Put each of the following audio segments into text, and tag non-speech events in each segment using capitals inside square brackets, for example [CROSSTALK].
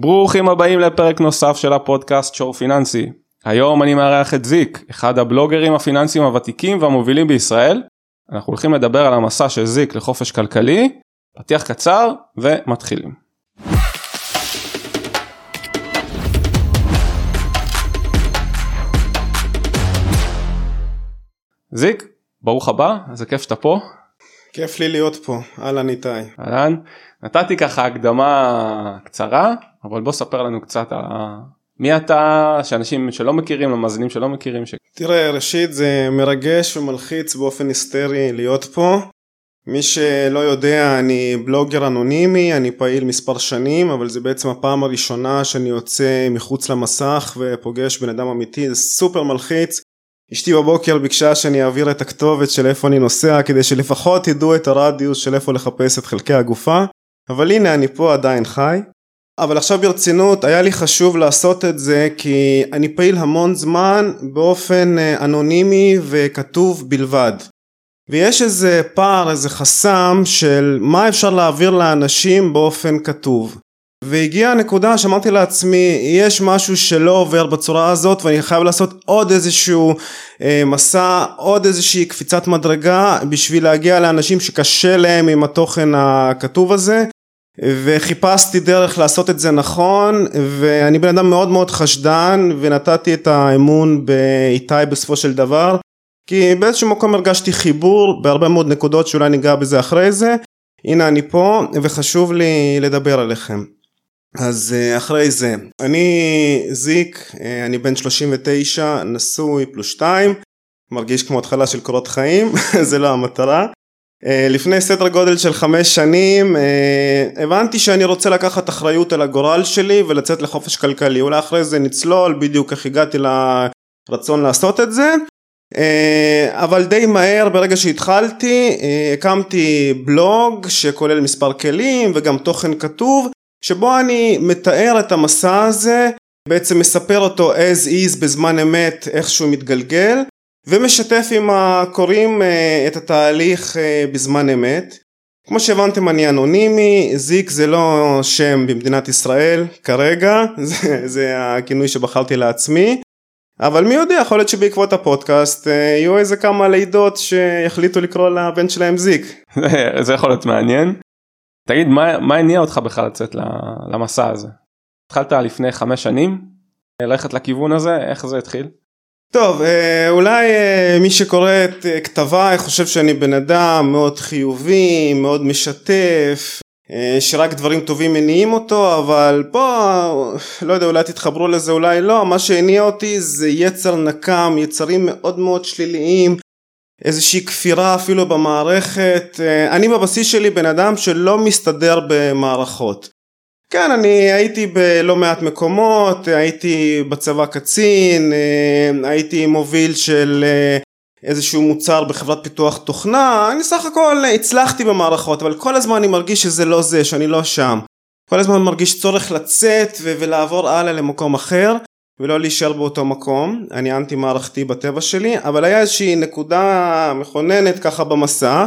ברוכים הבאים לפרק נוסף של הפודקאסט שור פיננסי. היום אני מארח את זיק, אחד הבלוגרים הפיננסיים הוותיקים והמובילים בישראל. אנחנו הולכים לדבר על המסע של זיק לחופש כלכלי, פתיח קצר ומתחילים. זיק, ברוך הבא, איזה כיף שאתה פה. כיף לי להיות פה, אהלן איתי. אהלן, נתתי ככה הקדמה קצרה, אבל בוא ספר לנו קצת על מי אתה, שאנשים שלא מכירים, למאזינים שלא מכירים. ש... תראה, ראשית זה מרגש ומלחיץ באופן היסטרי להיות פה. מי שלא יודע, אני בלוגר אנונימי, אני פעיל מספר שנים, אבל זה בעצם הפעם הראשונה שאני יוצא מחוץ למסך ופוגש בן אדם אמיתי, זה סופר מלחיץ. אשתי בבוקר ביקשה שאני אעביר את הכתובת של איפה אני נוסע כדי שלפחות ידעו את הרדיוס של איפה לחפש את חלקי הגופה אבל הנה אני פה עדיין חי. אבל עכשיו ברצינות היה לי חשוב לעשות את זה כי אני פעיל המון זמן באופן אה, אנונימי וכתוב בלבד. ויש איזה פער איזה חסם של מה אפשר להעביר לאנשים באופן כתוב. והגיעה הנקודה שאמרתי לעצמי יש משהו שלא עובר בצורה הזאת ואני חייב לעשות עוד איזשהו אה, מסע עוד איזושהי קפיצת מדרגה בשביל להגיע לאנשים שקשה להם עם התוכן הכתוב הזה וחיפשתי דרך לעשות את זה נכון ואני בן אדם מאוד מאוד חשדן ונתתי את האמון באיתי בסופו של דבר כי באיזשהו מקום הרגשתי חיבור בהרבה מאוד נקודות שאולי ניגע בזה אחרי זה. הנה אני פה וחשוב לי לדבר עליכם. אז אה, אחרי זה. אני זיק אה, אני בן 39 נשוי פלוס 2 מרגיש כמו התחלה של קורות חיים [LAUGHS] זה לא המטרה לפני סדר גודל של חמש שנים הבנתי שאני רוצה לקחת אחריות על הגורל שלי ולצאת לחופש כלכלי. אולי אחרי זה נצלול בדיוק איך הגעתי לרצון לעשות את זה. אבל די מהר ברגע שהתחלתי הקמתי בלוג שכולל מספר כלים וגם תוכן כתוב שבו אני מתאר את המסע הזה, בעצם מספר אותו as is בזמן אמת איך שהוא מתגלגל, ומשתף עם הקוראים אה, את התהליך אה, בזמן אמת. כמו שהבנתם אני אנונימי, זיק זה לא שם במדינת ישראל כרגע, [LAUGHS] זה, זה הכינוי שבחרתי לעצמי. אבל מי יודע, יכול להיות שבעקבות הפודקאסט אה, יהיו איזה כמה לידות שיחליטו לקרוא לבן שלהם זיק. [LAUGHS] זה יכול להיות מעניין. תגיד מה, מה הניע אותך בכלל לצאת למסע הזה? התחלת לפני חמש שנים ללכת לכיוון הזה איך זה התחיל? טוב אה, אולי אה, מי שקורא את אה, כתביי חושב שאני בן אדם מאוד חיובי מאוד משתף שרק דברים טובים מניעים אותו אבל פה לא יודע אולי תתחברו לזה אולי לא. מה שהניע אותי זה יצר נקם יצרים מאוד מאוד שליליים איזושהי כפירה אפילו במערכת. אני בבסיס שלי בן אדם שלא מסתדר במערכות כן אני הייתי בלא מעט מקומות הייתי בצבא קצין אה, הייתי מוביל של אה, איזשהו מוצר בחברת פיתוח תוכנה. אני סך הכל הצלחתי במערכות אבל כל הזמן אני מרגיש שזה לא זה שאני לא שם. כל הזמן מרגיש צורך לצאת ולעבור הלאה למקום אחר ולא להישאר באותו מקום, אני אנטי מערכתי בטבע שלי, אבל היה איזושהי נקודה מכוננת ככה במסע.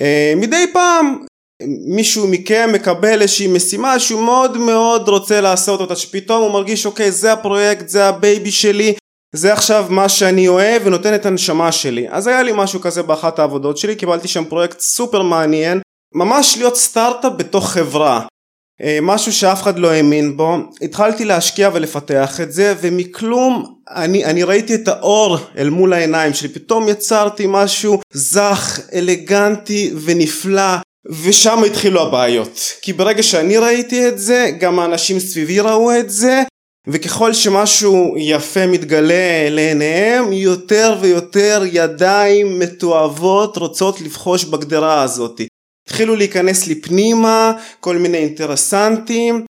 אה, מדי פעם מישהו מכם מקבל איזושהי משימה שהוא מאוד מאוד רוצה לעשות אותה, שפתאום הוא מרגיש אוקיי זה הפרויקט, זה ה baby שלי, זה עכשיו מה שאני אוהב ונותן את הנשמה שלי. אז היה לי משהו כזה באחת העבודות שלי, קיבלתי שם פרויקט סופר מעניין, ממש להיות סטארט-אפ בתוך חברה. אה, משהו שאף אחד לא האמין בו, התחלתי להשקיע ולפתח את זה ומכלום אני, אני ראיתי את האור אל מול העיניים שלי, פתאום יצרתי משהו זך, אלגנטי ונפלא ושם התחילו הבעיות. כי ברגע שאני ראיתי את זה גם האנשים סביבי ראו את זה וככל שמשהו יפה מתגלה לעיניהם יותר ויותר ידיים מתועבות רוצות לבחוש בגדרה הזאת. התחילו להיכנס לי פנימה כל מיני אינטרסנטים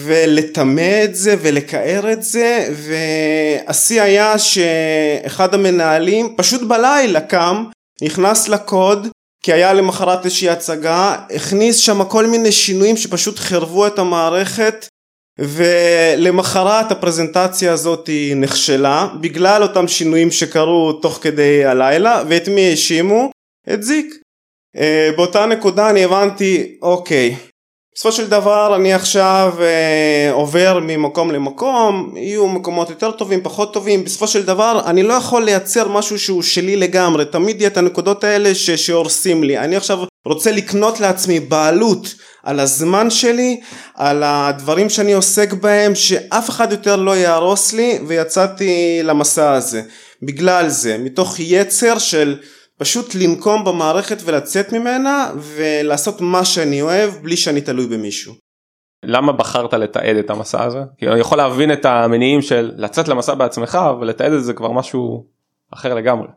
ולטמא את זה ולקער את זה והשיא היה שאחד המנהלים פשוט בלילה קם נכנס לקוד כי היה למחרת איזושהי הצגה הכניס שם כל מיני שינויים שפשוט חרבו את המערכת ולמחרת הפרזנטציה הזאת נכשלה בגלל אותם שינויים שקרו תוך כדי הלילה ואת מי האשימו? את זיק Uh, באותה נקודה אני הבנתי אוקיי בסופו של דבר אני עכשיו אה, עובר ממקום למקום, יהיו מקומות יותר טובים, פחות טובים, בסופו של דבר אני לא יכול לייצר משהו שהוא שלי לגמרי, תמיד יהיה את הנקודות האלה ש- שהורסים לי, אני עכשיו רוצה לקנות לעצמי בעלות על הזמן שלי, על הדברים שאני עוסק בהם, שאף אחד יותר לא יהרוס לי, ויצאתי למסע הזה. בגלל זה, מתוך יצר של פשוט לנקום במערכת ולצאת ממנה ולעשות מה שאני אוהב בלי שאני תלוי במישהו. למה בחרת לתעד את המסע הזה? כי אני יכול להבין את המניעים של לצאת למסע בעצמך אבל לתעד את זה כבר משהו אחר לגמרי.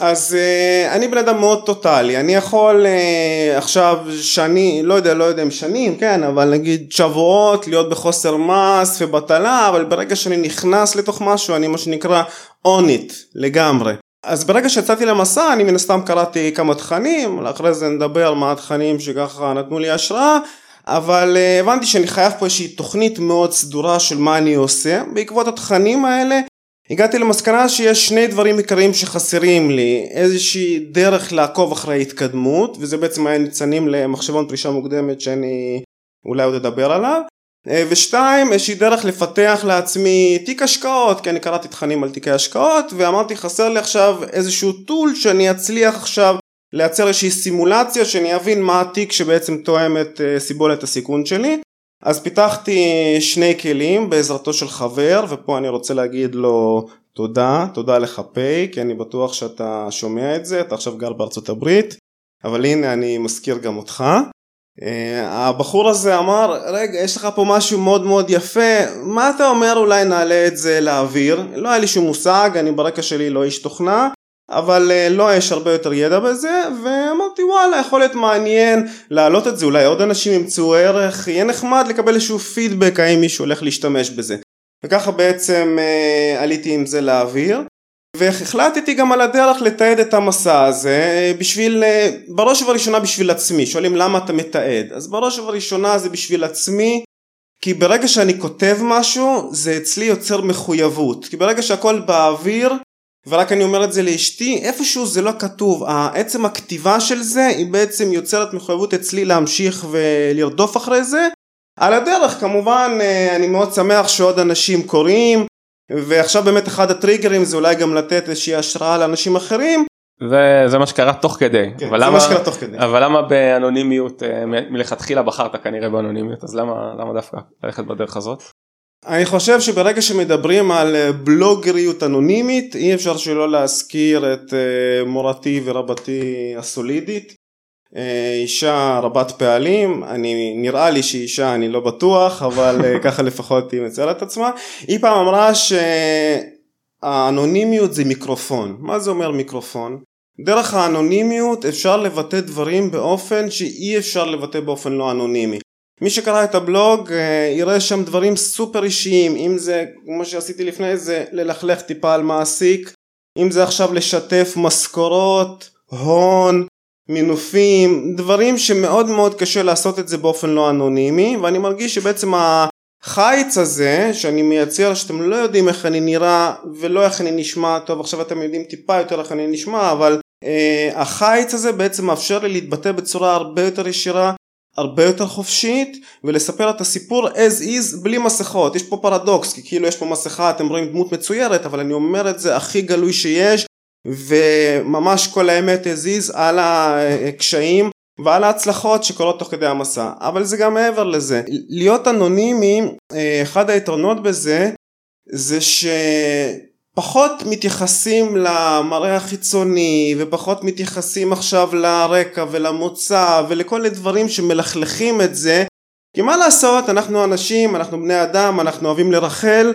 אז uh, אני בן אדם מאוד טוטאלי, אני יכול uh, עכשיו שנים, לא יודע, לא יודע אם שנים, כן, אבל נגיד שבועות להיות בחוסר מס ובטלה, אבל ברגע שאני נכנס לתוך משהו אני מה שנקרא on it לגמרי. אז ברגע שיצאתי למסע אני מן הסתם קראתי כמה תכנים, אחרי זה נדבר מה התכנים שככה נתנו לי השראה, אבל uh, הבנתי שאני חייב פה איזושהי תוכנית מאוד סדורה של מה אני עושה, בעקבות התכנים האלה הגעתי למסקנה שיש שני דברים עיקריים שחסרים לי, איזושהי דרך לעקוב אחרי ההתקדמות, וזה בעצם היה ניצנים למחשבון פרישה מוקדמת שאני אולי עוד אדבר עליו, אה, ושתיים, איזושהי דרך לפתח לעצמי תיק השקעות, כי אני קראתי תכנים על תיקי השקעות, ואמרתי חסר לי עכשיו איזשהו טול שאני אצליח עכשיו לייצר איזושהי סימולציה, שאני אבין מה התיק שבעצם תואם את אה, סיבולת הסיכון שלי. אז פיתחתי שני כלים בעזרתו של חבר, ופה אני רוצה להגיד לו תודה, תודה לך פיי, כי אני בטוח שאתה שומע את זה, אתה עכשיו גר בארצות הברית, אבל הנה אני מזכיר גם אותך. Uh, הבחור הזה אמר רגע יש לך פה משהו מאוד מאוד יפה מה אתה אומר אולי נעלה את זה לאוויר? לא היה לי שום מושג אני ברקע שלי לא איש תוכנה אבל uh, לא יש הרבה יותר ידע בזה ואמרתי וואלה יכול להיות מעניין להעלות את זה אולי עוד אנשים ימצאו ערך יהיה נחמד לקבל איזשהו פידבק האם מישהו הולך להשתמש בזה. וככה בעצם uh, עליתי עם זה לאוויר והחלטתי גם על הדרך לתעד את המסע הזה בשביל, בראש ובראשונה בשביל עצמי, שואלים למה אתה מתעד, אז בראש ובראשונה זה בשביל עצמי, כי ברגע שאני כותב משהו זה אצלי יוצר מחויבות, כי ברגע שהכל באוויר ורק אני אומר את זה לאשתי, איפשהו זה לא כתוב, עצם הכתיבה של זה היא בעצם יוצרת מחויבות אצלי להמשיך ולרדוף אחרי זה. על הדרך כמובן אני מאוד שמח שעוד אנשים קוראים ועכשיו באמת אחד הטריגרים זה אולי גם לתת איזושהי השראה לאנשים אחרים. וזה מה שקרה תוך כדי. כן, אבל זה למה, מה שקרה תוך כדי. אבל למה באנונימיות מלכתחילה בחרת כנראה באנונימיות אז למה למה דווקא ללכת בדרך הזאת? אני חושב שברגע שמדברים על בלוגריות אנונימית אי אפשר שלא להזכיר את מורתי ורבתי הסולידית אה, אישה רבת פעלים, אני נראה לי שהיא אישה אני לא בטוח אבל אה, ככה לפחות היא מציירת את עצמה, היא פעם אמרה שהאנונימיות זה מיקרופון, מה זה אומר מיקרופון? דרך האנונימיות אפשר לבטא דברים באופן שאי אפשר לבטא באופן לא אנונימי. מי שקרא את הבלוג אה, יראה שם דברים סופר אישיים אם זה כמו שעשיתי לפני זה ללכלך טיפה על מעסיק אם זה עכשיו לשתף משכורות הון מינופים, דברים שמאוד מאוד קשה לעשות את זה באופן לא אנונימי ואני מרגיש שבעצם החיץ הזה שאני מייצר שאתם לא יודעים איך אני נראה ולא איך אני נשמע, טוב עכשיו אתם יודעים טיפה יותר איך אני נשמע אבל אה, החיץ הזה בעצם מאפשר לי להתבטא בצורה הרבה יותר ישירה הרבה יותר חופשית ולספר את הסיפור as is בלי מסכות. יש פה פרדוקס כי כאילו יש פה מסכה אתם רואים דמות מצוירת אבל אני אומר את זה הכי גלוי שיש וממש כל האמת הזיז על הקשיים ועל ההצלחות שקורות תוך כדי המסע. אבל זה גם מעבר לזה. להיות אנונימי אחד היתרונות בזה זה שפחות מתייחסים למראה החיצוני ופחות מתייחסים עכשיו לרקע ולמוצא ולכל מיני דברים שמלכלכים את זה. כי מה לעשות אנחנו אנשים אנחנו בני אדם אנחנו אוהבים לרחל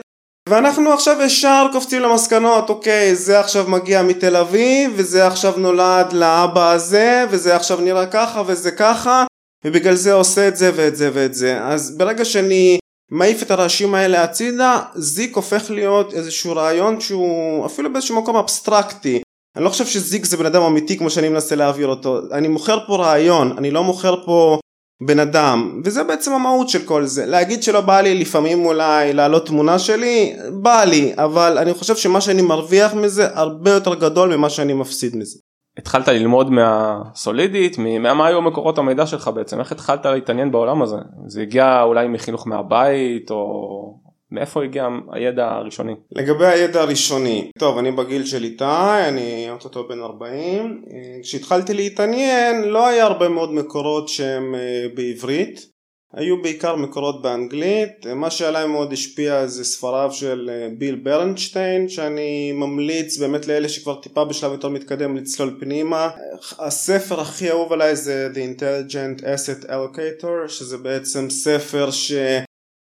ואנחנו עכשיו ישר קופצים למסקנות אוקיי זה עכשיו מגיע מתל אביב וזה עכשיו נולד לאבא הזה וזה עכשיו נראה ככה וזה ככה ובגלל זה עושה את זה ואת זה ואת זה. אז ברגע שאני מעיף את הרעשים האלה הצידה זיק הופך להיות איזשהו רעיון שהוא אפילו באיזשהו מקום אבסטרקטי. אני לא חושב שזיק זה בן אדם אמיתי כמו שאני מנסה להעביר אותו. אני מוכר פה רעיון אני לא מוכר פה בן אדם וזה בעצם המהות של כל זה להגיד שלא בא לי לפעמים אולי להעלות תמונה שלי בא לי אבל אני חושב שמה שאני מרוויח מזה הרבה יותר גדול ממה שאני מפסיד מזה. התחלת ללמוד מהסולידית, מה היו מקורות המידע שלך בעצם, איך התחלת להתעניין בעולם הזה? זה הגיע אולי מחינוך מהבית או מאיפה הגיע הידע הראשוני? לגבי הידע הראשוני, טוב אני בגיל של איתי, אני אוטוטו בן 40, כשהתחלתי להתעניין לא היה הרבה מאוד מקורות שהם אה, בעברית, היו בעיקר מקורות באנגלית, מה שעליי מאוד השפיע זה ספריו של אה, ביל ברנשטיין שאני ממליץ באמת לאלה שכבר טיפה בשלב יותר מתקדם לצלול פנימה. הספר הכי אהוב עליי זה The Intelligent Asset Allocator שזה בעצם ספר ש...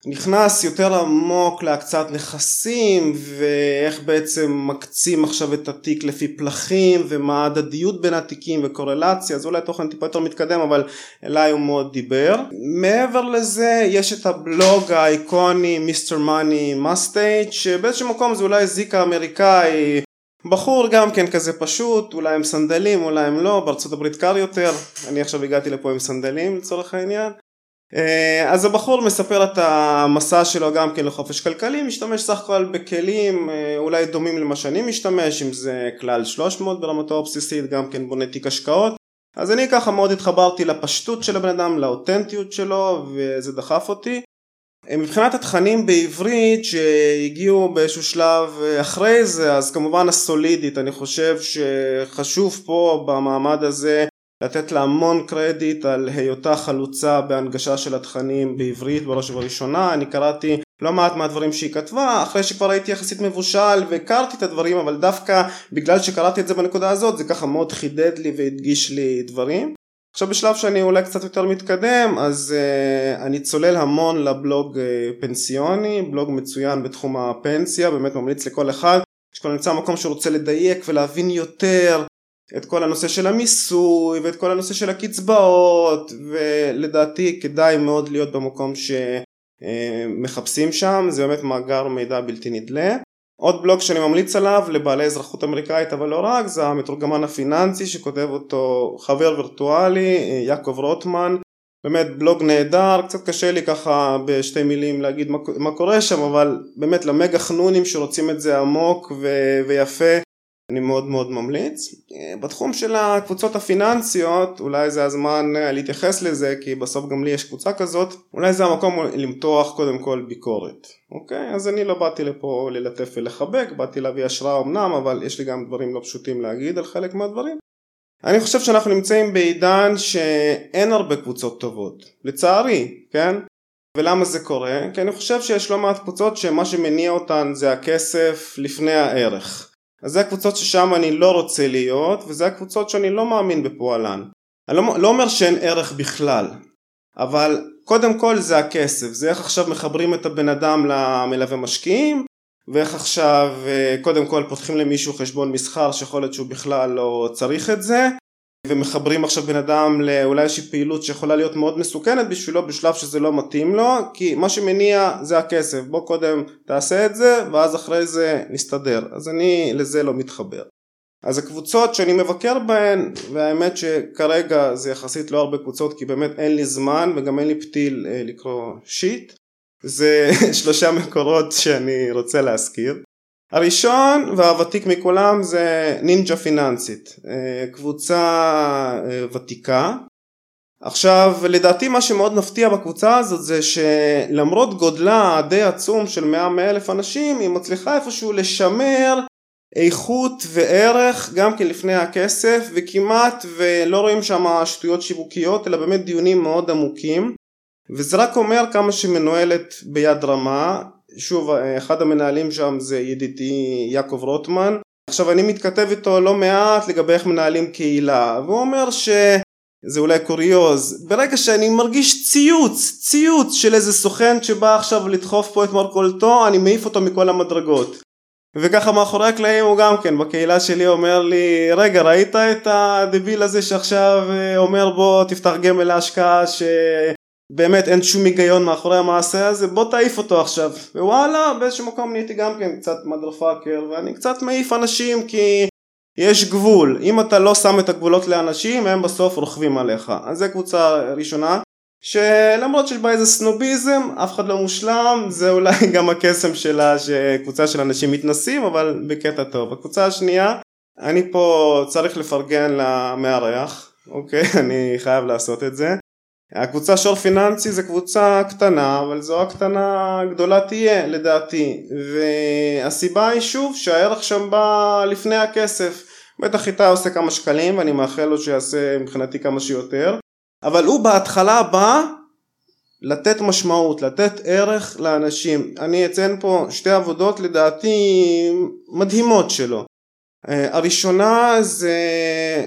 נכנס יותר עמוק להקצאת נכסים ואיך בעצם מקצים עכשיו את התיק לפי פלחים ומה ההדדיות בין התיקים וקורלציה אז אולי תוכן טיפה יותר מתקדם אבל אליי הוא מאוד דיבר. מעבר לזה יש את הבלוג האיקוני מיסטר מאני מסטייט שבאיזשהו מקום זה אולי זיקה אמריקאי בחור גם כן כזה פשוט אולי עם סנדלים אולי הם לא בארצות הברית קר יותר. אני עכשיו הגעתי לפה עם סנדלים לצורך העניין אז הבחור מספר את המסע שלו גם כן לחופש כלכלי, משתמש סך הכל בכלים אה, אולי דומים למה שאני משתמש, אם זה כלל 300 ברמתו הבסיסית, גם כן בונה תיק השקעות. אז אני ככה מאוד התחברתי לפשטות של הבן אדם, לאותנטיות שלו, וזה דחף אותי. אה, מבחינת התכנים בעברית שהגיעו באיזשהו שלב אחרי זה, אז כמובן הסולידית, אני חושב שחשוב פה במעמד הזה לתת לה המון קרדיט על היותה חלוצה בהנגשה של התכנים בעברית בראש ובראשונה. אני קראתי לא מעט מהדברים שהיא כתבה אחרי שכבר הייתי יחסית מבושל והכרתי את הדברים אבל דווקא בגלל שקראתי את זה בנקודה הזאת זה ככה מאוד חידד לי והדגיש לי דברים. עכשיו בשלב שאני אולי קצת יותר מתקדם אז uh, אני צולל המון לבלוג uh, פנסיוני בלוג מצוין בתחום הפנסיה באמת ממליץ לכל אחד. שכבר נמצא מקום שרוצה לדייק ולהבין יותר את כל הנושא של המיסוי ואת כל הנושא של הקצבאות ולדעתי כדאי מאוד להיות במקום שמחפשים שם זה באמת מאגר מידע בלתי נדלה. עוד בלוג שאני ממליץ עליו לבעלי אזרחות אמריקאית אבל לא רק זה המתורגמן הפיננסי שכותב אותו חבר וירטואלי יעקב רוטמן. באמת בלוג נהדר קצת קשה לי ככה בשתי מילים להגיד מה, מה קורה שם אבל באמת למגה חנונים שרוצים את זה עמוק ו- ויפה אני מאוד מאוד ממליץ. בתחום של הקבוצות הפיננסיות אולי זה הזמן אה, להתייחס לזה כי בסוף גם לי יש קבוצה כזאת. אולי זה המקום למתוח קודם כל ביקורת. אוקיי? אז אני לא באתי לפה ללטף ולחבק באתי להביא השראה אמנם אבל יש לי גם דברים לא פשוטים להגיד על חלק מהדברים. אני חושב שאנחנו נמצאים בעידן שאין הרבה קבוצות טובות. לצערי כן? ולמה זה קורה? כי אני חושב שיש לא מעט קבוצות שמה שמניע אותן זה הכסף לפני הערך אז זה הקבוצות ששם אני לא רוצה להיות וזה הקבוצות שאני לא מאמין בפועלן. אני לא, לא אומר שאין ערך בכלל אבל קודם כל זה הכסף זה איך עכשיו מחברים את הבן אדם למלווה משקיעים ואיך עכשיו אה, קודם כל פותחים למישהו חשבון מסחר שיכול להיות שהוא בכלל לא צריך את זה ומחברים עכשיו בן אדם לאולי איזושהי פעילות שיכולה להיות מאוד מסוכנת בשבילו בשלב שזה לא מתאים לו כי מה שמניע זה הכסף. בוא קודם תעשה את זה ואז אחרי זה נסתדר. אז אני לזה לא מתחבר. אז הקבוצות שאני מבקר בהן והאמת שכרגע זה יחסית לא הרבה קבוצות כי באמת אין לי זמן וגם אין לי פתיל אה, לקרוא שיט זה [LAUGHS] שלושה מקורות שאני רוצה להזכיר הראשון והוותיק מכולם זה נינג'ה פיננסית, אה, קבוצה אה, ותיקה. עכשיו לדעתי מה שמאוד מפתיע בקבוצה הזאת זה שלמרות גודלה הדי עצום של 100 אלף אנשים היא מצליחה איפשהו לשמר איכות וערך גם כן לפני הכסף וכמעט ולא רואים שם שטויות שיווקיות אלא באמת דיונים מאוד עמוקים וזה רק אומר כמה שמנוהלת ביד רמה שוב אחד המנהלים שם זה ידידי יעקב רוטמן. עכשיו אני מתכתב איתו לא מעט לגבי איך מנהלים קהילה והוא אומר שזה אולי קוריוז. ברגע שאני מרגיש ציוץ ציוץ של איזה סוכן שבא עכשיו לדחוף פה את מרכולתו אני מעיף אותו מכל המדרגות. וככה מאחורי הקלעים הוא גם כן בקהילה שלי אומר לי רגע ראית את הדביל הזה שעכשיו אה, אומר בוא תפתח גמל להשקעה ש... באמת אין שום היגיון מאחורי המעשה הזה בוא תעיף אותו עכשיו ווואלה באיזשהו מקום נהייתי גם כן קצת מדרפאקר ואני קצת מעיף אנשים כי יש גבול אם אתה לא שם את הגבולות לאנשים הם בסוף רוכבים עליך אז זה קבוצה ראשונה שלמרות שיש בה איזה סנוביזם אף אחד לא מושלם זה אולי [LAUGHS] גם הקסם שלה שקבוצה של אנשים מתנסים אבל בקטע טוב הקבוצה השנייה אני פה צריך לפרגן למארח, אוקיי? [LAUGHS] אני חייב לעשות את זה. הקבוצה שור פיננסי זה קבוצה קטנה, אבל זו הקטנה גדולה תהיה לדעתי. והסיבה היא שוב שהערך שם בא לפני הכסף. בטח איתי עושה כמה שקלים ואני מאחל לו שיעשה מבחינתי כמה שיותר. אבל הוא בהתחלה בא לתת משמעות, לתת ערך לאנשים. אני אציין פה שתי עבודות לדעתי מדהימות שלו. אה, הראשונה זה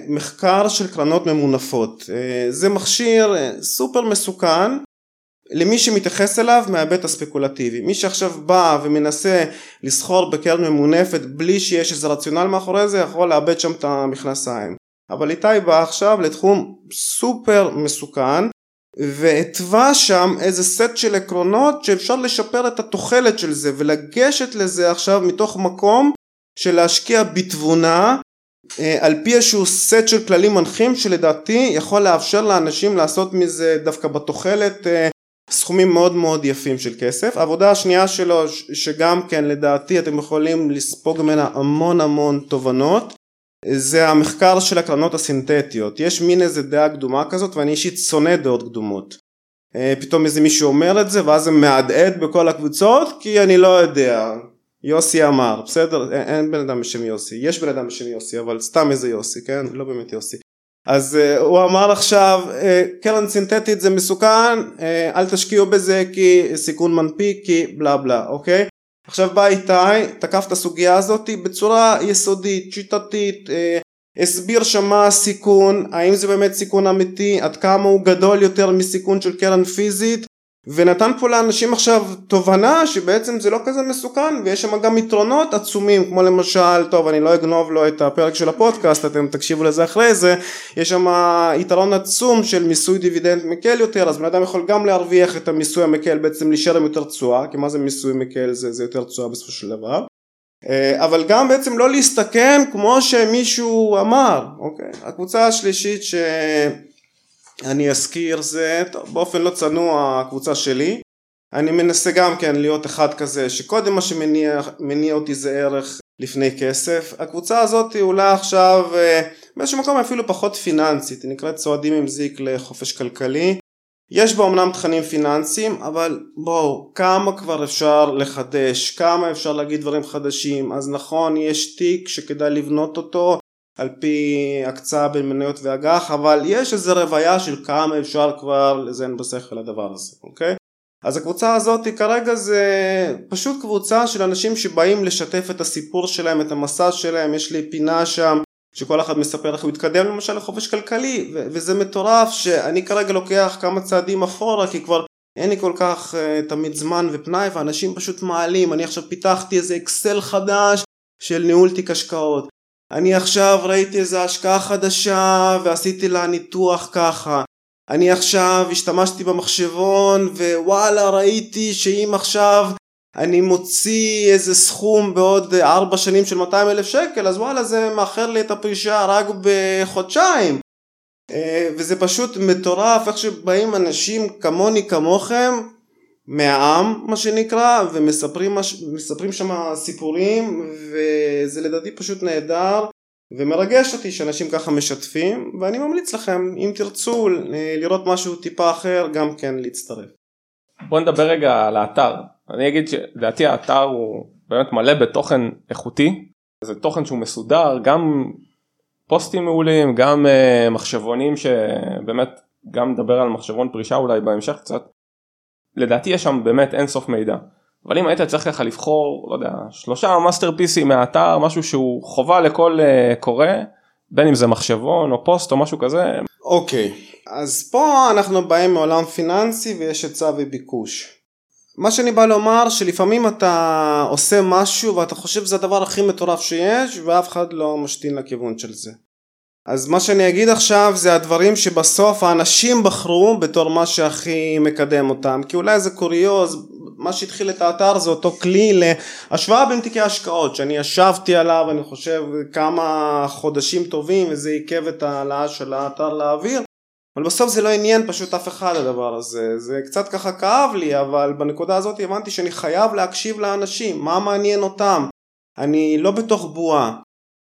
מחקר של קרנות ממונפות. אה, זה מכשיר אה, סופר מסוכן למי שמתייחס אליו מההיבט הספקולטיבי. מי שעכשיו בא ומנסה לסחור בקרן ממונפת בלי שיש איזה רציונל מאחורי זה יכול לאבד שם את המכנסיים. אבל איתי בא עכשיו לתחום סופר מסוכן והתווה שם איזה סט של עקרונות שאפשר לשפר את התוחלת של זה ולגשת לזה עכשיו מתוך מקום של להשקיע בתבונה אה, על פי איזשהו סט של כללים מנחים שלדעתי יכול לאפשר לאנשים לעשות מזה דווקא בתוחלת אה, סכומים מאוד מאוד יפים של כסף. העבודה השנייה שלו שגם כן לדעתי אתם יכולים לספוג ממנה המון המון תובנות זה המחקר של הקרנות הסינתטיות. יש מין איזה דעה קדומה כזאת ואני אישית שונא דעות קדומות. אה, פתאום איזה מישהו אומר את זה ואז זה מהדהד בכל הקבוצות כי אני לא יודע. יוסי אמר, בסדר? אין, אין בן אדם בשם יוסי. יש בן אדם בשם יוסי אבל סתם איזה יוסי, כן? לא באמת יוסי. אז uh, הוא אמר עכשיו uh, קרן סינתטית זה מסוכן uh, אל תשקיעו בזה כי סיכון מנפיק כי בלה בלה אוקיי עכשיו בא איתי, תקף את הסוגיה הזאת בצורה יסודית, שיטתית, אה, הסביר שם מה הסיכון, האם זה באמת סיכון אמיתי, עד כמה הוא גדול יותר מסיכון של קרן פיזית, ונתן פה לאנשים עכשיו תובנה שבעצם זה לא כזה מסוכן ויש שם גם יתרונות עצומים כמו למשל טוב אני לא אגנוב לו את הפרק של הפודקאסט אתם תקשיבו לזה אחרי זה יש שם יתרון עצום של מיסוי דיבידנד מקל יותר אז בן אדם יכול גם להרוויח את המיסוי המקל בעצם להישאר עם יותר תשואה כי מה זה מיסוי מקל? זה, זה יותר תשואה בסופו של דבר. אה, אבל גם בעצם לא להסתכן כמו שמישהו אמר אוקיי? הקבוצה השלישית ש... אני אזכיר זה טוב, באופן לא צנוע הקבוצה שלי. אני מנסה גם כן להיות אחד כזה שקודם מה שמניע אותי זה ערך לפני כסף. הקבוצה הזאת אולי עכשיו אה, באיזשהו מקום אפילו פחות פיננסית היא נקראת צועדים עם זיק לחופש כלכלי. יש בה אמנם תכנים פיננסיים אבל בואו כמה כבר אפשר לחדש? כמה אפשר להגיד דברים חדשים? אז נכון יש תיק שכדאי לבנות אותו על פי הקצאה בין מניות ואג"ח אבל יש איזה רוויה של כמה אפשר כבר לזיין בשכל הדבר הזה אוקיי? אז הקבוצה הזאת כרגע זה פשוט קבוצה של אנשים שבאים לשתף את הסיפור שלהם את המסע שלהם. יש לי פינה שם שכל אחד מספר איך הוא התקדם למשל לחופש כלכלי ו- וזה מטורף שאני כרגע לוקח כמה צעדים אחורה כי כבר אין לי כל כך uh, תמיד זמן ופנאי ואנשים פשוט מעלים. אני עכשיו פיתחתי איזה אקסל חדש של ניהול תיק השקעות אני עכשיו ראיתי איזה השקעה חדשה ועשיתי לה ניתוח ככה. אני עכשיו השתמשתי במחשבון ווואלה ראיתי שאם עכשיו אני מוציא איזה סכום בעוד ארבע שנים של 200 אלף שקל אז וואלה זה מאחר לי את הפרישה רק בחודשיים אה, וזה פשוט מטורף איך שבאים אנשים כמוני כמוכם מהעם מה שנקרא ומספרים מספרים שם סיפורים וזה לדעתי פשוט נהדר ומרגש אותי שאנשים ככה משתפים ואני ממליץ לכם אם תרצו לראות משהו טיפה אחר גם כן להצטרף. בוא נדבר רגע על האתר. אני אגיד שלדעתי האתר הוא באמת מלא בתוכן איכותי. זה תוכן שהוא מסודר גם פוסטים מעולים גם uh, מחשבונים שבאמת גם נדבר על מחשבון פרישה אולי בהמשך קצת לדעתי יש שם באמת אין סוף מידע. אבל אם היית צריך ככה לבחור, לא יודע, שלושה מאסטרפיסים מהאתר, משהו שהוא חובה לכל uh, קורא, בין אם זה מחשבון או פוסט או משהו כזה. אוקיי, okay. אז פה אנחנו באים מעולם פיננסי ויש היצע וביקוש. מה שאני בא לומר שלפעמים אתה עושה משהו ואתה חושב שזה הדבר הכי מטורף שיש ואף אחד לא משתין לכיוון של זה. אז מה שאני אגיד עכשיו זה הדברים שבסוף האנשים בחרו בתור מה שהכי מקדם אותם. כי אולי זה קוריוז מה שהתחיל את האתר זה אותו כלי להשוואה בין תיקי השקעות שאני ישבתי עליו אני חושב כמה חודשים טובים וזה עיכב את העלאה של האתר לאוויר. אבל בסוף זה לא עניין פשוט אף אחד הדבר הזה. זה קצת ככה כאב לי אבל בנקודה הזאת הבנתי שאני חייב להקשיב לאנשים. מה מעניין אותם? אני לא בתוך בועה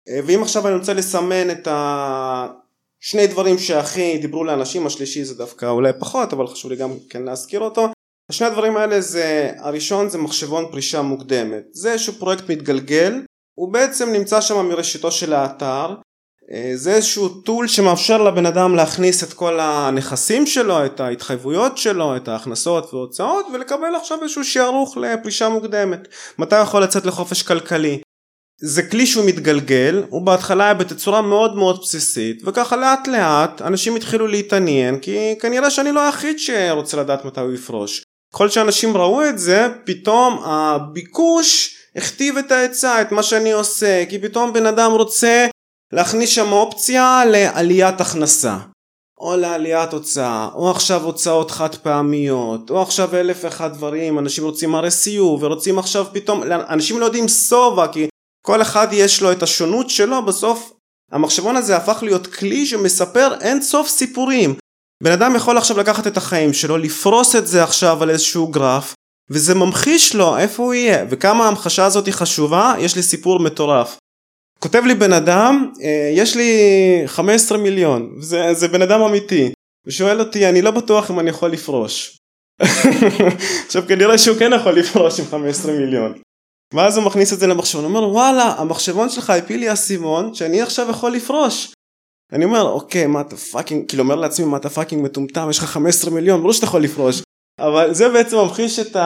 ואם עכשיו אני רוצה לסמן את השני דברים שהכי דיברו לאנשים, השלישי זה דווקא אולי פחות, אבל חשוב לי גם כן להזכיר אותו. השני הדברים האלה זה, הראשון זה מחשבון פרישה מוקדמת. זה איזשהו פרויקט מתגלגל, הוא בעצם נמצא שם מראשיתו של האתר. אה, זה איזשהו טול שמאפשר לבן אדם להכניס את כל הנכסים שלו, את ההתחייבויות שלו, את ההכנסות והוצאות ולקבל עכשיו איזשהו שערוך לפרישה מוקדמת. מתי יכול לצאת לחופש כלכלי? זה כלי שהוא מתגלגל, הוא בהתחלה היה בתצורה מאוד מאוד בסיסית וככה לאט לאט אנשים התחילו להתעניין כי כנראה שאני לא היחיד שרוצה לדעת מתי הוא יפרוש. כל שאנשים ראו את זה פתאום הביקוש הכתיב את ההיצע את מה שאני עושה כי פתאום בן אדם רוצה להכניס שם אופציה לעליית הכנסה או לעליית הוצאה או עכשיו הוצאות חד פעמיות או עכשיו אלף ואחד דברים אנשים רוצים RSU ורוצים עכשיו פתאום אנשים לא יודעים שובע כי כל אחד יש לו את השונות שלו בסוף המחשבון הזה הפך להיות כלי שמספר אין סוף סיפורים. בן אדם יכול עכשיו לקחת את החיים שלו לפרוס את זה עכשיו על איזשהו גרף וזה ממחיש לו איפה הוא יהיה וכמה ההמחשה הזאת היא חשובה. יש לי סיפור מטורף. כותב לי בן אדם אה, יש לי 15 מיליון זה, זה בן אדם אמיתי ושואל אותי אני לא בטוח אם אני יכול לפרוש. [LAUGHS] עכשיו כנראה שהוא כן יכול לפרוש עם 15 מיליון ואז הוא מכניס את זה למחשבון, הוא אומר וואלה המחשבון שלך הפיל לי אסימון שאני עכשיו יכול לפרוש. אני אומר אוקיי מה אתה fucking כאילו אומר לעצמי מה אתה fucking מטומטם יש לך 15 מיליון ברור שאתה יכול לפרוש. אבל זה בעצם ממחיש את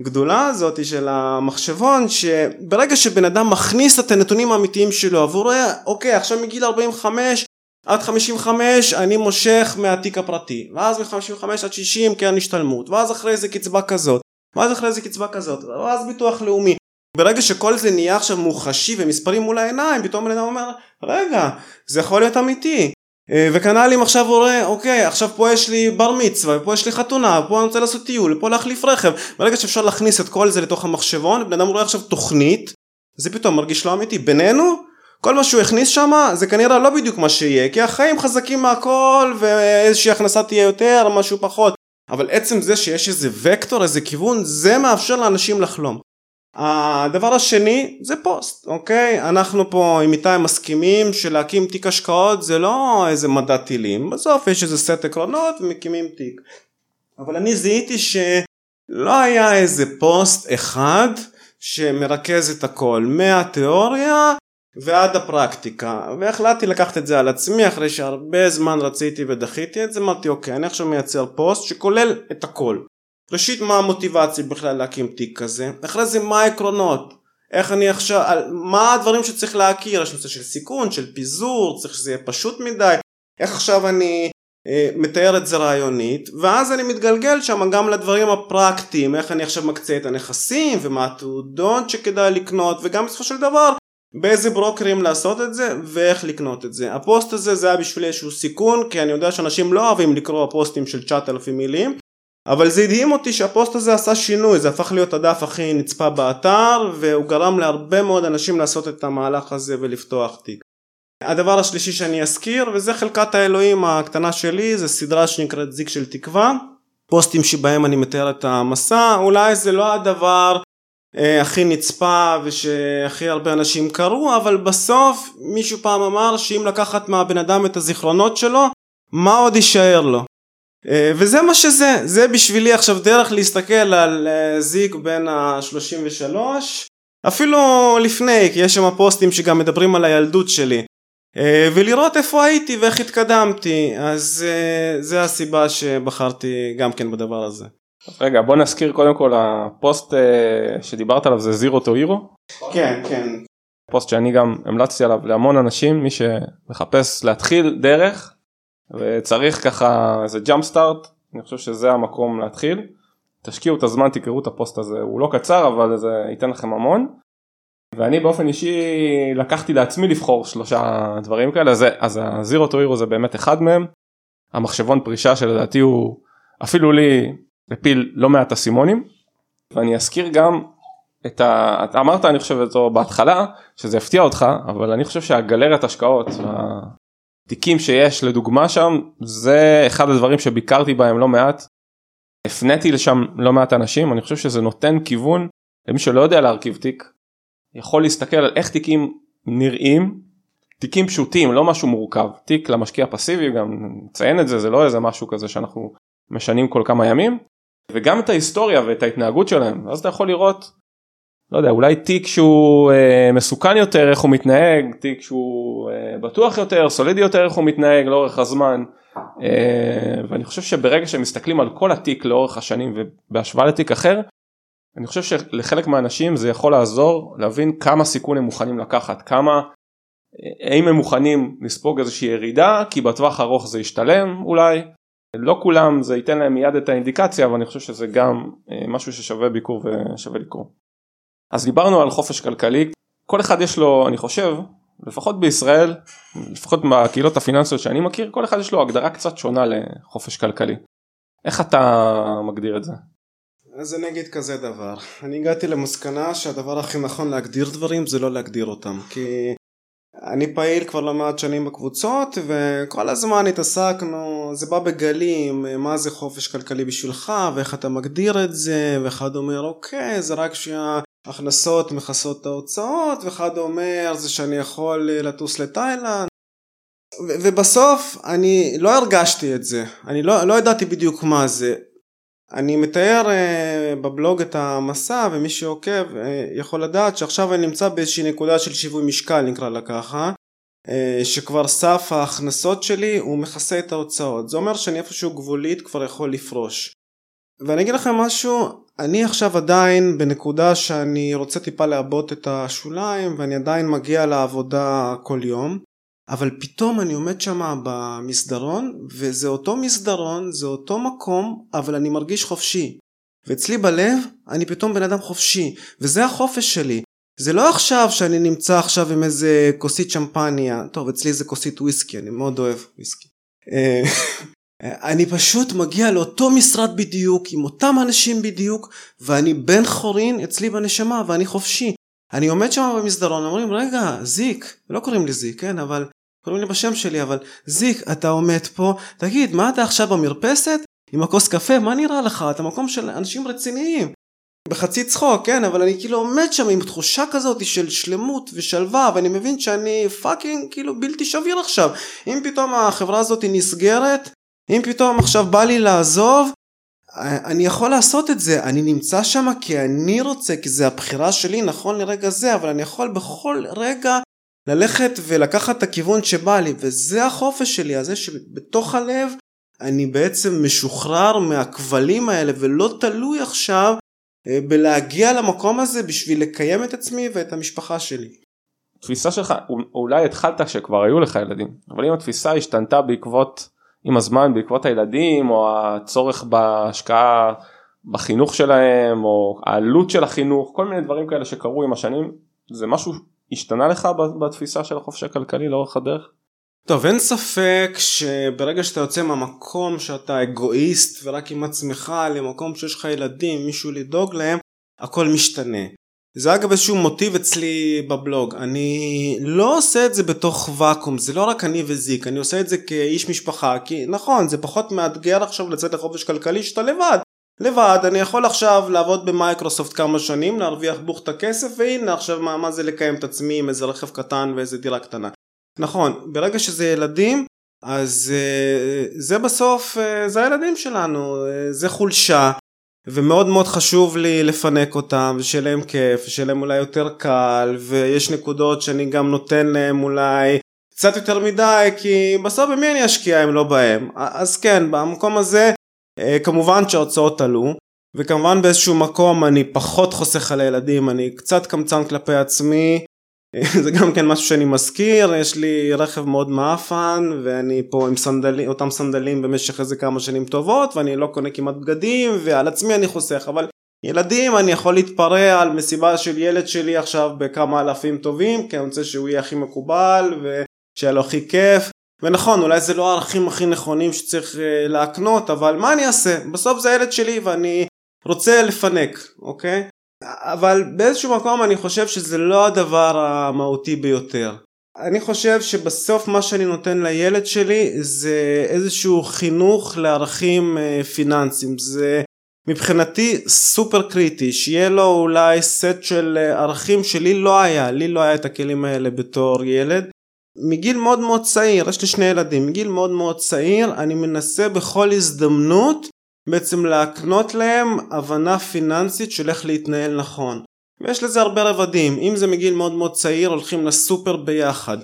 הגדולה הזאת של המחשבון שברגע שבן אדם מכניס את הנתונים האמיתיים שלו והוא רואה אוקיי עכשיו מגיל 45 עד 55 אני מושך מהתיק הפרטי ואז מ-55 עד 60 קרן השתלמות ואז אחרי זה קצבה כזאת ואז אחרי זה קצבה כזאת, ואז ביטוח לאומי. ברגע שכל זה נהיה עכשיו מוחשי ומספרים מול העיניים, פתאום בן אדם אומר, רגע, זה יכול להיות אמיתי. אה, וכנ"ל אם עכשיו הוא רואה, אוקיי, עכשיו פה יש לי בר מצווה, פה יש לי חתונה, פה אני רוצה לעשות טיול, פה להחליף רכב. ברגע שאפשר להכניס את כל זה לתוך המחשבון, בן אדם רואה עכשיו תוכנית, זה פתאום מרגיש לא אמיתי. בינינו, כל מה שהוא הכניס שם זה כנראה לא בדיוק מה שיהיה, כי החיים חזקים מהכל ואיזושהי הכנסה תהיה יותר, משהו פחות. אבל עצם זה שיש איזה וקטור, איזה כיוון, זה מאפשר לאנשים לחלום. הדבר השני זה פוסט, אוקיי? אנחנו פה עם איתי מסכימים שלהקים תיק השקעות זה לא איזה מדע טילים, בסוף יש איזה סט עקרונות ומקימים תיק. אבל אני זיהיתי שלא היה איזה פוסט אחד שמרכז את הכל, מהתיאוריה ועד הפרקטיקה. והחלטתי לקחת את זה על עצמי אחרי שהרבה זמן רציתי ודחיתי את זה אמרתי אוקיי אני עכשיו מייצר פוסט שכולל את הכל. ראשית מה המוטיבציה בכלל להקים תיק כזה? אחרי זה מה העקרונות? איך אני עכשיו מה הדברים שצריך להכיר? יש נושא של סיכון של פיזור צריך שזה יהיה פשוט מדי. איך עכשיו אני אה, מתאר את זה רעיונית? ואז אני מתגלגל שם גם לדברים הפרקטיים איך אני עכשיו מקצה את הנכסים ומה התעודות שכדאי לקנות וגם בסופו של דבר באיזה ברוקרים לעשות את זה ואיך לקנות את זה. הפוסט הזה זה היה בשבילי איזשהו סיכון כי אני יודע שאנשים לא אוהבים לקרוא פוסטים של 9,000 מילים אבל זה הדהים אותי שהפוסט הזה עשה שינוי זה הפך להיות הדף הכי נצפה באתר והוא גרם להרבה מאוד אנשים לעשות את המהלך הזה ולפתוח תיק. הדבר השלישי שאני אזכיר וזה חלקת האלוהים הקטנה שלי זה סדרה שנקראת זיק של תקווה פוסטים שבהם אני מתאר את המסע אולי זה לא הדבר הכי נצפה ושהכי הרבה אנשים קראו אבל בסוף מישהו פעם אמר שאם לקחת מהבן אדם את הזיכרונות שלו מה עוד יישאר לו? אה, וזה מה שזה. זה בשבילי עכשיו דרך להסתכל על אה, זיג בין ה-33 אפילו לפני כי יש שם פוסטים שגם מדברים על הילדות שלי. ולראות איפה הייתי ואיך התקדמתי. אז זה הסיבה שבחרתי גם כן בדבר הזה. רגע בוא נזכיר קודם כל הפוסט אה, שדיברת עליו זה zero to hero. כן כן. פוסט שאני גם המלצתי עליו להמון אנשים מי שמחפש להתחיל דרך וצריך ככה איזה jump start אני חושב שזה המקום להתחיל. תשקיעו את הזמן תקראו את הפוסט הזה הוא לא קצר אבל זה ייתן לכם המון. ואני באופן אישי לקחתי לעצמי לבחור שלושה דברים כאלה אז, אז הזירו טו הירו זה באמת אחד מהם. המחשבון פרישה שלדעתי הוא אפילו לי מפיל לא מעט אסימונים ואני אזכיר גם את ה... אמרת אני חושב אותו בהתחלה שזה יפתיע אותך אבל אני חושב שהגלריית השקעות התיקים שיש לדוגמה שם זה אחד הדברים שביקרתי בהם לא מעט. הפניתי לשם לא מעט אנשים אני חושב שזה נותן כיוון למי שלא יודע להרכיב תיק יכול להסתכל על איך תיקים נראים. תיקים פשוטים לא משהו מורכב. תיק למשקיע פסיבי גם נציין את זה זה לא איזה משהו כזה שאנחנו משנים כל כמה ימים וגם את ההיסטוריה ואת ההתנהגות שלהם אז אתה יכול לראות לא יודע אולי תיק שהוא אה, מסוכן יותר איך הוא מתנהג תיק שהוא אה, בטוח יותר סולידי יותר איך הוא מתנהג לאורך הזמן אה, ואני חושב שברגע שמסתכלים על כל התיק לאורך השנים ובהשוואה לתיק אחר אני חושב שלחלק מהאנשים זה יכול לעזור להבין כמה סיכון הם מוכנים לקחת כמה האם הם מוכנים לספוג איזושהי ירידה כי בטווח ארוך זה ישתלם אולי לא כולם זה ייתן להם מיד את האינדיקציה אבל אני חושב שזה גם אה, משהו ששווה ביקור ושווה לקרוא. אז דיברנו על חופש כלכלי כל אחד יש לו אני חושב לפחות בישראל לפחות מהקהילות הפיננסיות שאני מכיר כל אחד יש לו הגדרה קצת שונה לחופש כלכלי. איך אתה מגדיר את זה? אז אני אגיד כזה דבר, אני הגעתי למסקנה שהדבר הכי נכון להגדיר דברים זה לא להגדיר אותם כי אני פעיל כבר לא מעט שנים בקבוצות וכל הזמן התעסקנו, זה בא בגלים, מה זה חופש כלכלי בשבילך ואיך אתה מגדיר את זה ואחד אומר אוקיי זה רק שההכנסות מכסות את ההוצאות ואחד אומר זה שאני יכול לטוס לתאילנד ובסוף אני לא הרגשתי את זה, אני לא, לא ידעתי בדיוק מה זה אני מתאר uh, בבלוג את המסע ומי שעוקב uh, יכול לדעת שעכשיו אני נמצא באיזושהי נקודה של שיווי משקל נקרא לה ככה uh, שכבר סף ההכנסות שלי הוא מכסה את ההוצאות. זה אומר שאני איפשהו גבולית כבר יכול לפרוש. ואני אגיד לכם משהו אני עכשיו עדיין בנקודה שאני רוצה טיפה לעבות את השוליים ואני עדיין מגיע לעבודה כל יום אבל פתאום אני עומד שם במסדרון וזה אותו מסדרון זה אותו מקום אבל אני מרגיש חופשי. ואצלי בלב אני פתאום בן אדם חופשי וזה החופש שלי. זה לא עכשיו שאני נמצא עכשיו עם איזה כוסית שמפניה. טוב אצלי זה כוסית וויסקי אני מאוד אוהב וויסקי. אה, [LAUGHS] אני פשוט מגיע לאותו משרד בדיוק עם אותם אנשים בדיוק ואני בן חורין אצלי בנשמה ואני חופשי. אני עומד שם במסדרון אומרים רגע זיק. לא קוראים לי זיק כן אבל קוראים לי בשם שלי אבל זיק אתה עומד פה תגיד מה אתה עכשיו במרפסת? עם הכוס קפה? מה נראה לך? אתה מקום של אנשים רציניים. בחצי צחוק כן אבל אני כאילו עומד שם עם תחושה כזאת של שלמות ושלווה ואני מבין שאני fucking כאילו בלתי שביר עכשיו. אם פתאום החברה הזאת נסגרת אם פתאום עכשיו בא לי לעזוב אני יכול לעשות את זה. אני נמצא שם כי אני רוצה כי זה הבחירה שלי נכון לרגע זה אבל אני יכול בכל רגע ללכת ולקחת את הכיוון שבא לי וזה החופש שלי הזה שבתוך הלב אני בעצם משוחרר מהכבלים האלה ולא תלוי עכשיו אה, בלהגיע למקום הזה בשביל לקיים את עצמי ואת המשפחה שלי. תפיסה שלך אולי התחלת כשכבר היו לך ילדים אבל אם התפיסה השתנתה בעקבות עם הזמן בעקבות הילדים או הצורך בהשקעה בחינוך שלהם או העלות של החינוך כל מיני דברים כאלה שקרו עם השנים זה משהו השתנה לך בתפיסה של החופש הכלכלי לאורך הדרך? טוב אין ספק שברגע שאתה יוצא מהמקום שאתה אגואיסט ורק עם עצמך למקום שיש לך ילדים מישהו לדאוג להם הכל משתנה. זה אגב איזשהו מוטיב אצלי בבלוג אני לא עושה את זה בתוך ואקום זה לא רק אני וזיק אני עושה את זה כאיש משפחה כי נכון זה פחות מאתגר עכשיו לצאת לחופש כלכלי שאתה לבד לבד אני יכול עכשיו לעבוד במייקרוסופט כמה שנים להרוויח בוכטה כסף והנה עכשיו מה, מה זה לקיים את עצמי עם איזה רכב קטן ואיזה דירה קטנה. נכון ברגע שזה ילדים אז uh, זה בסוף uh, זה הילדים שלנו uh, זה חולשה ומאוד מאוד חשוב לי לפנק אותם ושיהיה להם כיף ושיהיה להם אולי יותר קל ויש נקודות שאני גם נותן להם אולי קצת יותר מדי כי בסוף במי אני אשקיע אם לא בהם? אז כן במקום הזה אה, כמובן שההוצאות עלו וכמובן באיזשהו מקום אני פחות חוסך על הילדים אני קצת קמצן כלפי עצמי. אה, [LAUGHS] זה גם כן משהו שאני מזכיר יש לי רכב מאוד מאפן ואני פה עם סנדלים אותם סנדלים במשך איזה כמה שנים טובות ואני לא קונה כמעט בגדים ועל עצמי אני חוסך אבל ילדים אני יכול להתפרע על מסיבה של ילד שלי עכשיו בכמה אלפים טובים כי אני רוצה שהוא יהיה הכי מקובל ושיהיה לו הכי כיף ונכון אולי זה לא הערכים הכי נכונים שצריך אה, להקנות אבל מה אני אעשה? בסוף זה הילד שלי ואני רוצה לפנק אוקיי? אבל באיזשהו מקום אני חושב שזה לא הדבר המהותי ביותר. אני חושב שבסוף מה שאני נותן לילד שלי זה איזשהו חינוך לערכים אה, פיננסיים. זה מבחינתי סופר קריטי שיהיה לו אולי סט של אה, ערכים שלי לא היה. לי לא היה את הכלים האלה בתור ילד מגיל מאוד מאוד צעיר יש לי שני ילדים מגיל מאוד מאוד צעיר אני מנסה בכל הזדמנות בעצם להקנות להם הבנה פיננסית של איך להתנהל נכון. ויש לזה הרבה רבדים אם זה מגיל מאוד מאוד צעיר הולכים לסופר ביחד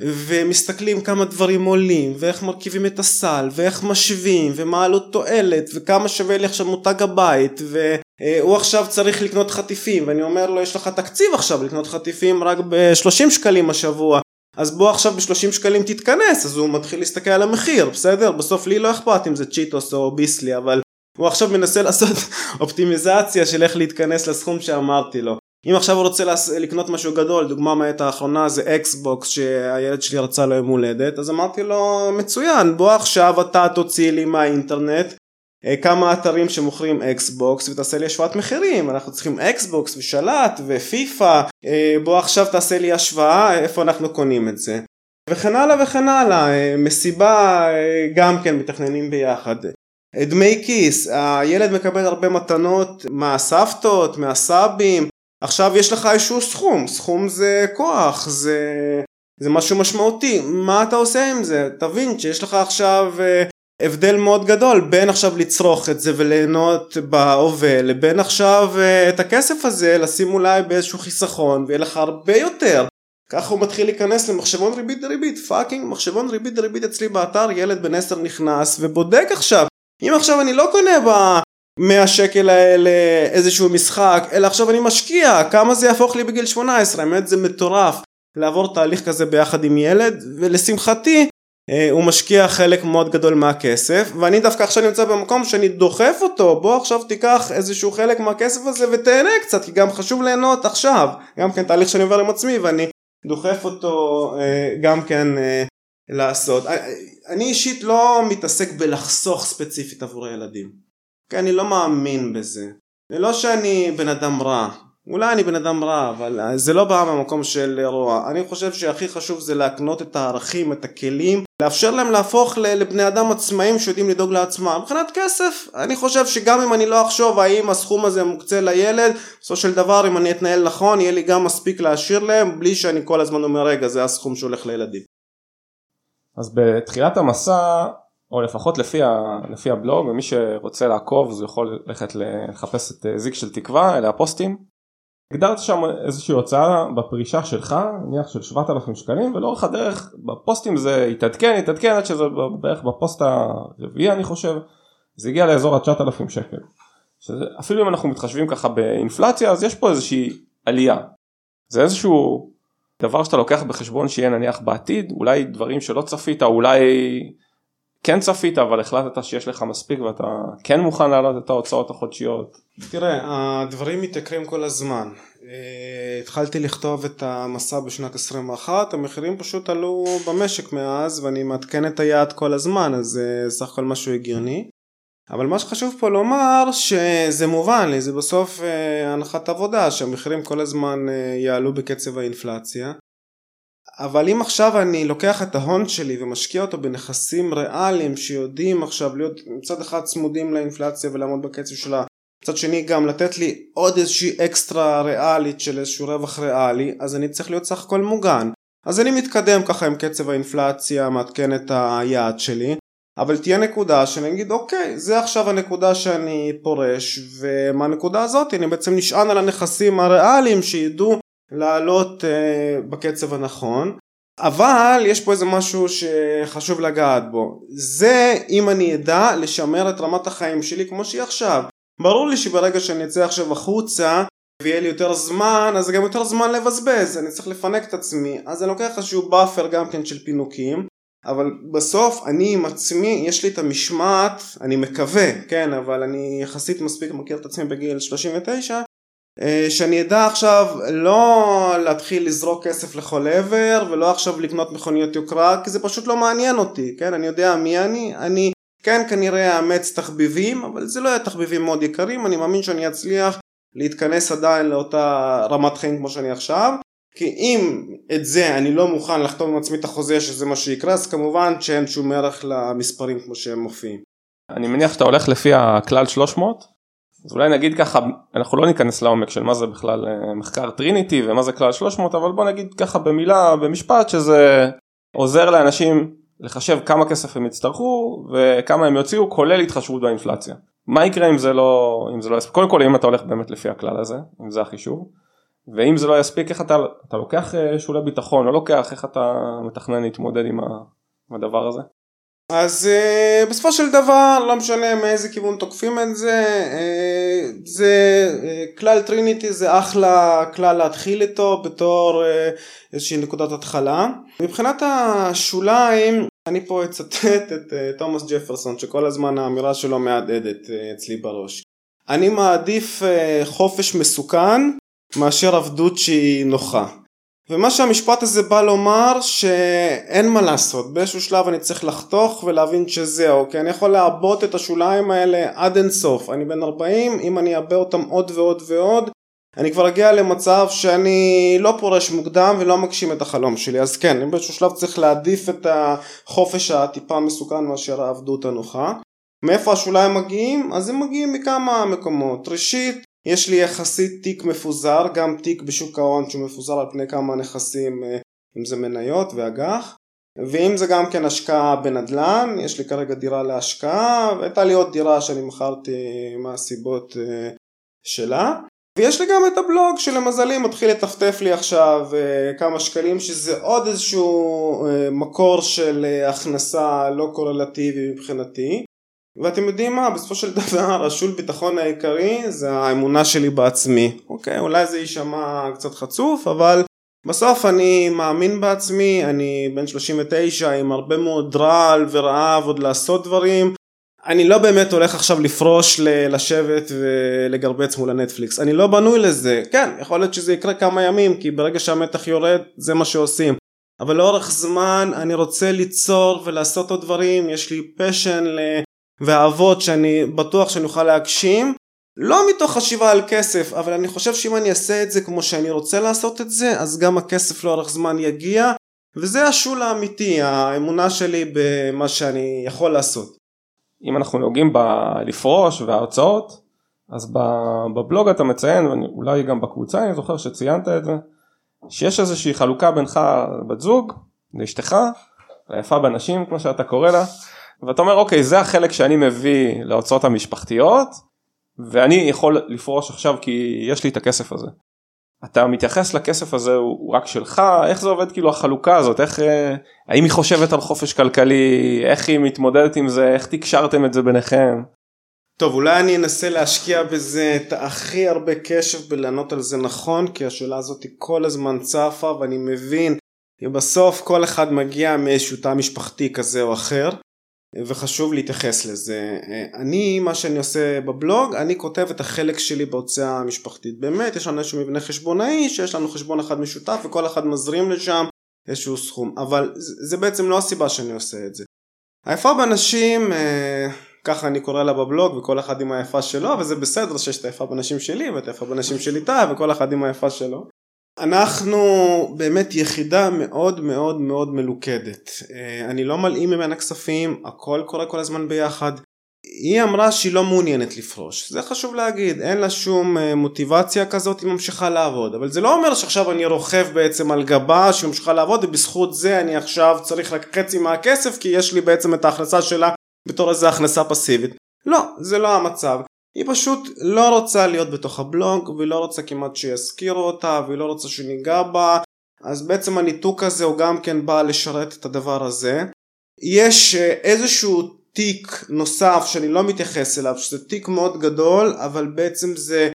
ומסתכלים כמה דברים עולים ואיך מרכיבים את הסל ואיך משווים ומה עלות תועלת וכמה שווה לי עכשיו מותג הבית והוא עכשיו צריך לקנות חטיפים ואני אומר לו יש לך תקציב עכשיו לקנות חטיפים רק ב-30 שקלים השבוע אז בוא עכשיו ב-30 שקלים תתכנס אז הוא מתחיל להסתכל על המחיר בסדר? בסוף לי לא אכפת אם זה צ'יטוס או ביסלי אבל הוא עכשיו מנסה [LAUGHS] לעשות אופטימיזציה של איך להתכנס לסכום שאמרתי לו. אם עכשיו הוא רוצה לקנות משהו גדול, דוגמה מהעת האחרונה זה Xbox שהילד שלי רצה ליום הולדת, אז אמרתי לו מצוין בוא עכשיו אתה תוציא לי מהאינטרנט כמה אתרים שמוכרים Xbox ותעשה לי השוואת מחירים. אנחנו צריכים Xbox ושלט ופיפא. אה, בוא עכשיו תעשה לי השוואה איפה אנחנו קונים את זה. וכן הלאה וכן הלאה. אה, מסיבה גם כן מתכננים ביחד. דמי כיס. הילד מקבל הרבה מתנות מהסבתות מהסבים. עכשיו יש לך איזשהו סכום, סכום זה כוח, זה, זה משהו משמעותי, מה אתה עושה עם זה? תבין שיש לך עכשיו אה, הבדל מאוד גדול בין עכשיו לצרוך את זה וליהנות בהווה לבין עכשיו אה, את הכסף הזה לשים אולי באיזשהו חיסכון ויהיה לך הרבה יותר. ככה הוא מתחיל להיכנס למחשבון ריבית דריבית, fucking מחשבון ריבית דריבית אצלי באתר, ילד בן 10 נכנס ובודק עכשיו. אם עכשיו אני לא קונה 100 שקל האלה איזשהו משחק, אלא עכשיו אני משקיע, כמה זה יהפוך לי בגיל 18, האמת זה מטורף לעבור תהליך כזה ביחד עם ילד, ולשמחתי הוא משקיע חלק מאוד גדול מהכסף, ואני דווקא עכשיו נמצא במקום שאני דוחף אותו, בוא עכשיו תיקח איזשהו חלק מהכסף הזה ותהנה קצת, כי גם חשוב ליהנות עכשיו, גם כן תהליך שאני עובר עם עצמי ואני דוחף אותו אה, גם כן אה, לעשות. אני אישית לא מתעסק בלחסוך ספציפית עבור הילדים. כי אני לא מאמין בזה. זה לא שאני בן אדם רע, אולי אני בן אדם רע, אבל זה לא בא מהמקום של רוע. אני חושב שהכי חשוב זה להקנות את הערכים, את הכלים, לאפשר להם להפוך לבני אדם עצמאים שיודעים לדאוג לעצמם. מבחינת כסף, אני חושב שגם אם אני לא אחשוב האם הסכום הזה מוקצה לילד, בסופו של דבר אם אני אתנהל נכון, יהיה לי גם מספיק להשאיר להם, בלי שאני כל הזמן אומר רגע זה הסכום שהולך לילדים. אז בתחילת המסע או לפחות לפי, ה, לפי הבלוג ומי שרוצה לעקוב אז הוא יכול ללכת לחפש את אה, זיק של תקווה אלה הפוסטים. הגדרת שם איזושהי הוצאה בפרישה שלך נניח של 7,000 שקלים ולאורך הדרך בפוסטים זה התעדכן התעדכן עד שזה בערך בפוסט הרביעי אני חושב זה הגיע לאזור ה-9,000 שקל. שזה, אפילו אם אנחנו מתחשבים ככה באינפלציה אז יש פה איזושהי עלייה. זה איזשהו דבר שאתה לוקח בחשבון שיהיה נניח בעתיד אולי דברים שלא צפית אולי כן צפית אבל החלטת שיש לך מספיק ואתה כן מוכן להעלות את ההוצאות החודשיות. תראה הדברים מתייקרים כל הזמן. אה, התחלתי לכתוב את המסע בשנת 21 המחירים פשוט עלו במשק מאז ואני מעדכן את היעד כל הזמן אז זה אה, סך הכל משהו הגיוני. אבל מה שחשוב פה לומר שזה מובן לי זה בסוף אה, הנחת עבודה שהמחירים כל הזמן יעלו בקצב האינפלציה אבל אם עכשיו אני לוקח את ההון שלי ומשקיע אותו בנכסים ריאליים שיודעים עכשיו להיות מצד אחד צמודים לאינפלציה ולעמוד בקצב שלה מצד שני גם לתת לי עוד איזושהי אקסטרה ריאלית של איזשהו רווח ריאלי אז אני צריך להיות סך הכל מוגן. אז אני מתקדם ככה עם קצב האינפלציה מעדכן את היעד שלי אבל תהיה נקודה שאני אגיד אוקיי זה עכשיו הנקודה שאני פורש ומהנקודה הזאת אני בעצם נשען על הנכסים הריאליים שידעו לעלות uh, בקצב הנכון. אבל יש פה איזה משהו שחשוב לגעת בו. זה אם אני אדע לשמר את רמת החיים שלי כמו שהיא עכשיו. ברור לי שברגע שאני אצא עכשיו החוצה ויהיה לי יותר זמן אז גם יותר זמן לבזבז. אני צריך לפנק את עצמי. אז אני לוקח איזשהו buffer גם כן של פינוקים. אבל בסוף אני עם עצמי יש לי את המשמעת אני מקווה כן אבל אני יחסית מספיק מכיר את עצמי בגיל 39 אה, שאני אדע עכשיו לא להתחיל לזרוק כסף לכל עבר ולא עכשיו לקנות מכוניות יוקרה כי זה פשוט לא מעניין אותי כן? אני יודע מי אני. אני כן כנראה אאמץ תחביבים אבל זה לא יהיה תחביבים מאוד יקרים. אני מאמין שאני אצליח להתכנס עדיין לאותה רמת חיים כמו שאני עכשיו. כי אם את זה אני לא מוכן לחתום עם עצמי את החוזה שזה מה שיקרה אז כמובן שאין שום ערך למספרים כמו שהם מופיעים. אני מניח שאתה הולך לפי הכלל 300 אז אולי נגיד ככה, אנחנו לא ניכנס לעומק של מה זה בכלל אה, מחקר טריניטי ומה זה כלל 300, אבל בוא נגיד ככה במילה, במשפט, שזה עוזר לאנשים לחשב כמה כסף הם יצטרכו וכמה הם יוציאו, כולל התחשבות באינפלציה. מה יקרה אם זה לא, אם זה לא יספיק, קודם כל אם אתה הולך באמת לפי הכלל הזה, אם זה החישוב, ואם זה לא יספיק איך אתה, אתה לוקח אה, שולי ביטחון, לא לוקח איך אתה מתכנן להתמודד עם הדבר הזה. אז uh, בסופו של דבר לא משנה מאיזה כיוון תוקפים את זה, uh, זה uh, כלל טריניטי זה אחלה כלל להתחיל איתו בתור uh, איזושהי נקודת התחלה. מבחינת השוליים אני פה אצטט את uh, תומאס ג'פרסון שכל הזמן האמירה שלו מהדהדת uh, אצלי בראש. אני מעדיף uh, חופש מסוכן מאשר עבדות שהיא נוחה. ומה שהמשפט הזה בא לומר שאין מה לעשות. באיזשהו שלב אני צריך לחתוך ולהבין שזהו כי אני יכול לעבות את השוליים האלה עד אינסוף. אני בן 40 אם אני אעבה אותם עוד ועוד ועוד אני כבר אגיע למצב שאני לא פורש מוקדם ולא מגשים את החלום שלי. אז כן אם באיזשהו שלב צריך להעדיף את החופש הטיפה מסוכן מאשר העבדות הנוחה. מאיפה השוליים מגיעים? אז הם מגיעים מכמה מקומות. ראשית יש לי יחסית תיק מפוזר, גם תיק בשוק ההון שהוא מפוזר על פני כמה נכסים, אה, אם זה מניות ואג"ח, ואם זה גם כן השקעה בנדל"ן, יש לי כרגע דירה להשקעה, והייתה לי עוד דירה שאני מכרתי מהסיבות אה, שלה. ויש לי גם את הבלוג שלמזלי מתחיל לטפטף לי עכשיו אה, כמה שקלים שזה עוד איזשהו מקור של הכנסה לא קורלטיבי מבחינתי ואתם יודעים מה, בסופו של דבר השול ביטחון העיקרי זה האמונה שלי בעצמי. אוקיי, אולי זה יישמע קצת חצוף, אבל בסוף אני מאמין בעצמי, אני בן 39 עם הרבה מאוד רעל ורעב עוד לעשות דברים. אני לא באמת הולך עכשיו לפרוש לשבת ולגרבץ מול הנטפליקס, אני לא בנוי לזה. כן, יכול להיות שזה יקרה כמה ימים, כי ברגע שהמתח יורד זה מה שעושים. אבל לאורך זמן אני רוצה ליצור ולעשות עוד דברים, יש לי פשן ל... ואהבות שאני בטוח שאני אוכל להגשים לא מתוך חשיבה על כסף אבל אני חושב שאם אני אעשה את זה כמו שאני רוצה לעשות את זה אז גם הכסף לאורך זמן יגיע וזה השול האמיתי האמונה שלי במה שאני יכול לעשות. אם אנחנו נוגעים בלפרוש וההוצאות אז בבלוג אתה מציין ואולי גם בקבוצה אני זוכר שציינת את זה שיש איזושהי חלוקה בינך בת זוג לאשתך ליפה בנשים כמו שאתה קורא לה ואתה אומר אוקיי זה החלק שאני מביא להוצאות המשפחתיות ואני יכול לפרוש עכשיו כי יש לי את הכסף הזה. אתה מתייחס לכסף הזה הוא רק שלך? איך זה עובד כאילו החלוקה הזאת? איך אה, האם היא חושבת על חופש כלכלי? איך היא מתמודדת עם זה? איך תקשרתם את זה ביניכם. טוב אולי אני אנסה להשקיע בזה את הכי הרבה קשב בלענות על זה נכון כי השאלה הזאת היא כל הזמן צפה ואני מבין בסוף כל אחד מגיע מאיזשהו תא משפחתי כזה או אחר וחשוב להתייחס לזה. אני, מה שאני עושה בבלוג, אני כותב את החלק שלי בהוצאה המשפחתית. באמת, יש לנו איזשהו מבנה חשבונאי, שיש לנו חשבון אחד משותף וכל אחד מזרים לשם איזשהו סכום. אבל זה בעצם לא הסיבה שאני עושה את זה. היפה בנשים, אה, ככה אני קורא לה בבלוג, וכל אחד עם היפה שלו, וזה בסדר שיש את היפה בנשים שלי ואת היפה בנשים של איתה, וכל אחד עם היפה שלו. אנחנו באמת יחידה מאוד מאוד מאוד מלוכדת. אה, אני לא מלאים ממנה כספים, הכל קורה כל הזמן ביחד. היא אמרה שהיא לא מעוניינת לפרוש, זה חשוב להגיד, אין לה שום אה, מוטיבציה כזאת, היא ממשיכה לעבוד, אבל זה לא אומר שעכשיו אני רוכב בעצם על גבה שהיא ממשיכה לעבוד ובזכות זה אני עכשיו צריך רק חצי מהכסף כי יש לי בעצם את ההכנסה שלה בתור איזה הכנסה פסיבית. לא, זה לא המצב. היא פשוט לא רוצה להיות בתוך הבלוג והיא לא רוצה כמעט שיזכירו אותה והיא לא רוצה שניגע בה אז בעצם הניתוק הזה הוא גם כן בא לשרת את הדבר הזה. יש אה, איזשהו תיק נוסף שאני לא מתייחס אליו שזה תיק מאוד גדול אבל בעצם זה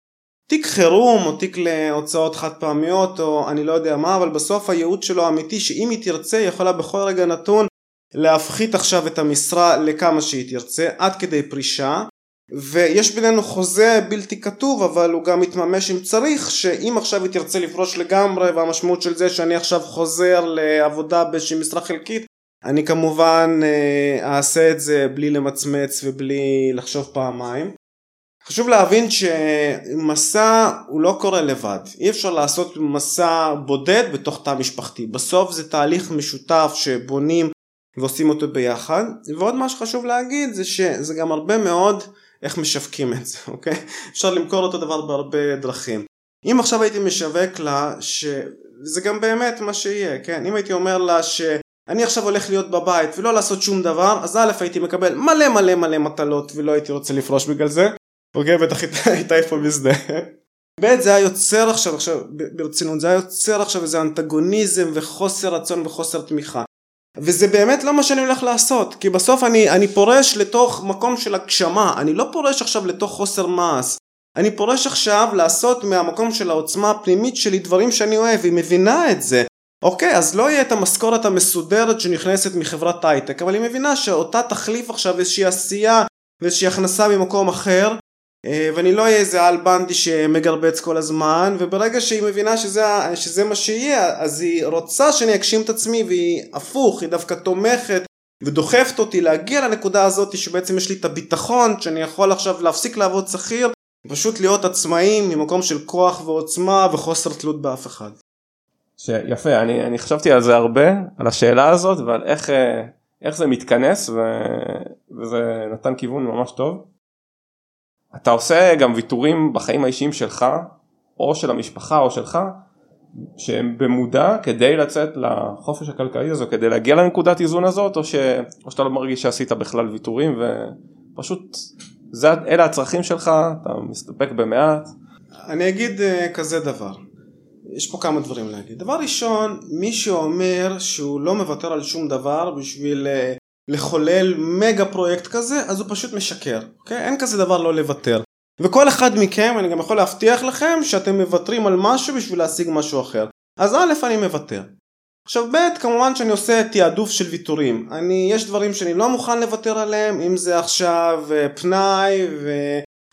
תיק חירום או תיק להוצאות חד פעמיות או אני לא יודע מה אבל בסוף הייעוד שלו האמיתי שאם היא תרצה היא יכולה בכל רגע נתון להפחית עכשיו את המשרה לכמה שהיא תרצה עד כדי פרישה ויש בינינו חוזה בלתי כתוב אבל הוא גם מתממש אם צריך שאם עכשיו היא תרצה לפרוש לגמרי והמשמעות של זה שאני עכשיו חוזר לעבודה באיזושהי משרה חלקית אני כמובן אה, אעשה את זה בלי למצמץ ובלי לחשוב פעמיים. חשוב להבין שמסע הוא לא קורה לבד. אי אפשר לעשות מסע בודד בתוך תא משפחתי. בסוף זה תהליך משותף שבונים ועושים אותו ביחד. ועוד מה שחשוב להגיד זה שזה גם הרבה מאוד איך משווקים את זה, אוקיי? אפשר למכור אותו דבר בהרבה דרכים. אם עכשיו הייתי משווק לה, שזה גם באמת מה שיהיה, כן? אם הייתי אומר לה שאני עכשיו הולך להיות בבית ולא לעשות שום דבר, אז א' הייתי מקבל מלא מלא מלא מטלות ולא הייתי רוצה לפרוש בגלל זה, אוקיי? בטח הייתה איפה מזדה. ב' זה היה יוצר עכשיו, עכשיו ברצינות, זה היה יוצר עכשיו איזה אנטגוניזם וחוסר רצון וחוסר תמיכה. וזה באמת לא מה שאני הולך לעשות, כי בסוף אני, אני פורש לתוך מקום של הגשמה, אני לא פורש עכשיו לתוך חוסר מעש. אני פורש עכשיו לעשות מהמקום של העוצמה הפנימית שלי דברים שאני אוהב, היא מבינה את זה. אוקיי, אז לא יהיה את המשכורת המסודרת שנכנסת מחברת הייטק, אבל היא מבינה שאותה תחליף עכשיו איזושהי עשייה ואיזושהי הכנסה ממקום אחר, ואני לא אהיה איזה על בנדי שמגרבץ כל הזמן, וברגע שהיא מבינה שזה, שזה מה שיהיה, אז היא רוצה שאני אגשים את עצמי, והיא הפוך, היא דווקא תומכת ודוחפת אותי להגיע לנקודה הזאת שבעצם יש לי את הביטחון שאני יכול עכשיו להפסיק לעבוד שכיר פשוט להיות עצמאי ממקום של כוח ועוצמה וחוסר תלות באף אחד. יפה אני, אני חשבתי על זה הרבה על השאלה הזאת ועל איך, אה, איך זה מתכנס ו, וזה נתן כיוון ממש טוב. אתה עושה גם ויתורים בחיים האישיים שלך או של המשפחה או שלך שהם במודע כדי לצאת לחופש הכלכלי הזה כדי להגיע לנקודת איזון הזאת או, ש... או שאתה לא מרגיש שעשית בכלל ויתורים ופשוט זה, אלה הצרכים שלך אתה מסתפק במעט. אני אגיד uh, כזה דבר יש פה כמה דברים להגיד דבר ראשון מי שאומר שהוא לא מוותר על שום דבר בשביל uh, לחולל מגה פרויקט כזה אז הוא פשוט משקר אוקיי? אין כזה דבר לא לוותר. וכל אחד מכם אני גם יכול להבטיח לכם שאתם מוותרים על משהו בשביל להשיג משהו אחר. אז א' אני מוותר. עכשיו ב' כמובן שאני עושה תעדוף של ויתורים. אני יש דברים שאני לא מוכן לוותר עליהם אם זה עכשיו אה, פנאי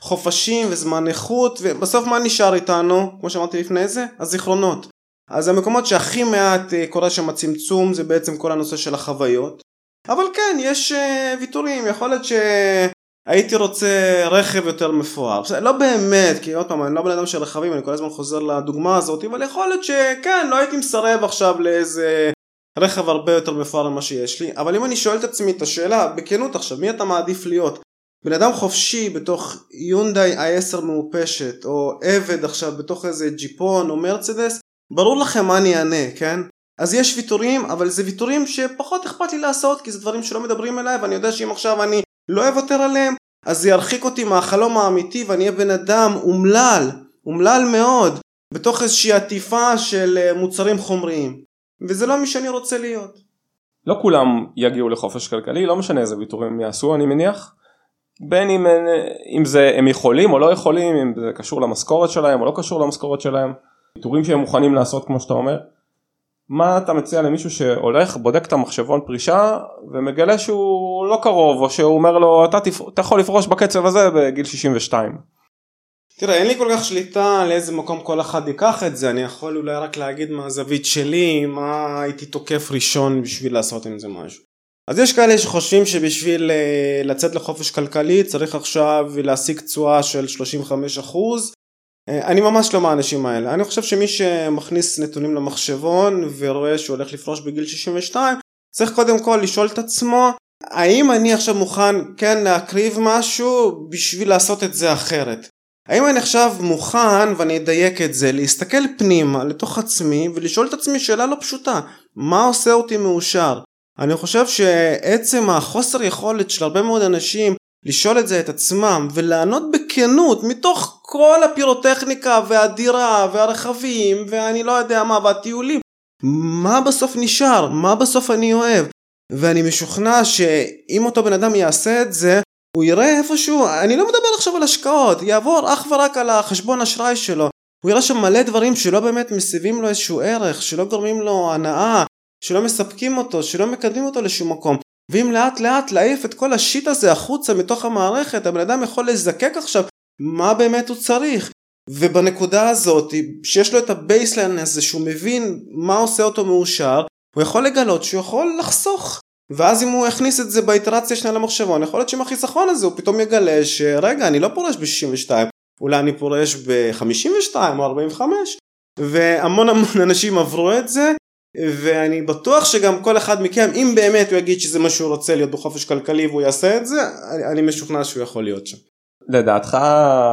וחופשים וזמן איכות ובסוף מה נשאר איתנו? כמו שאמרתי לפני זה הזיכרונות. אז המקומות שהכי מעט אה, קורה שם הצמצום זה בעצם כל הנושא של החוויות אבל כן יש uh, ויתורים. יכול להיות שהייתי רוצה רכב יותר מפואר. לא באמת כי עוד פעם אני לא בן אדם של רכבים אני כל הזמן חוזר לדוגמה הזאת אבל יכול להיות שכן לא הייתי מסרב עכשיו לאיזה רכב הרבה יותר מפואר ממה שיש לי. אבל אם אני שואל את עצמי את השאלה בכנות עכשיו מי אתה מעדיף להיות? בן אדם חופשי בתוך יונדאי i10 מעופשת או עבד עכשיו בתוך איזה ג'יפון או מרצדס? ברור לכם מה אני אענה כן אז יש ויתורים אבל זה ויתורים שפחות אכפת לי לעשות כי זה דברים שלא מדברים אליי ואני יודע שאם עכשיו אני לא אוותר עליהם אז זה ירחיק אותי מהחלום האמיתי ואני אהיה בן אדם אומלל, אומלל מאוד בתוך איזושהי עטיפה של אה, מוצרים חומריים. וזה לא מי שאני רוצה להיות. לא כולם יגיעו לחופש כלכלי לא משנה איזה ויתורים יעשו אני מניח. בין אם, אם זה הם יכולים או לא יכולים אם זה קשור למשכורת שלהם או לא קשור למשכורת שלהם. ויתורים שהם מוכנים לעשות כמו שאתה אומר מה אתה מציע למישהו שהולך בודק את המחשבון פרישה ומגלה שהוא לא קרוב או שהוא אומר לו אתה, תפ... אתה יכול לפרוש בקצב הזה בגיל 62. תראה אין לי כל כך שליטה על איזה מקום כל אחד ייקח את זה אני יכול אולי רק להגיד מהזווית שלי מה הייתי תוקף ראשון בשביל לעשות עם זה משהו. אז יש כאלה שחושבים שבשביל אה, לצאת לחופש כלכלי צריך עכשיו להשיג תשואה של 35 אחוז אני ממש לא מהאנשים האלה. אני חושב שמי שמכניס נתונים למחשבון ורואה שהוא הולך לפרוש בגיל 62, צריך קודם כל לשאול את עצמו, האם אני עכשיו מוכן כן להקריב משהו בשביל לעשות את זה אחרת? האם אני עכשיו מוכן, ואני אדייק את זה, להסתכל פנימה לתוך עצמי ולשאול את עצמי שאלה לא פשוטה, מה עושה אותי מאושר? אני חושב שעצם החוסר יכולת של הרבה מאוד אנשים לשאול את זה את עצמם ולענות בכנות מתוך כל הפירוטכניקה והדירה והרכבים ואני לא יודע מה והטיולים. מה בסוף נשאר? מה בסוף אני אוהב? ואני משוכנע שאם אותו בן אדם יעשה את זה הוא יראה איפשהו אני לא מדבר עכשיו על השקעות יעבור אך ורק על החשבון אשראי שלו. הוא יראה שם מלא דברים שלא באמת מוסיבים לו איזשהו ערך שלא גורמים לו הנאה שלא מספקים אותו שלא מקדמים אותו לשום מקום. ואם לאט לאט להעיף את כל ה shit הזה החוצה מתוך המערכת הבן אדם יכול לזקק עכשיו מה באמת הוא צריך? ובנקודה הזאת שיש לו את ה baseline הזה שהוא מבין מה עושה אותו מאושר הוא יכול לגלות שהוא יכול לחסוך. ואז אם הוא יכניס את זה באיטרציה שנייה למחשבון יכול להיות שעם החיסכון הזה הוא פתאום יגלה שרגע אני לא פורש ב-62 אולי אני פורש ב-52 או 45 והמון המון [LAUGHS] אנשים עברו את זה ואני בטוח שגם כל אחד מכם אם באמת הוא יגיד שזה מה שהוא רוצה להיות בחופש כלכלי והוא יעשה את זה אני, משוכנע שהוא יכול להיות שם. לדעתך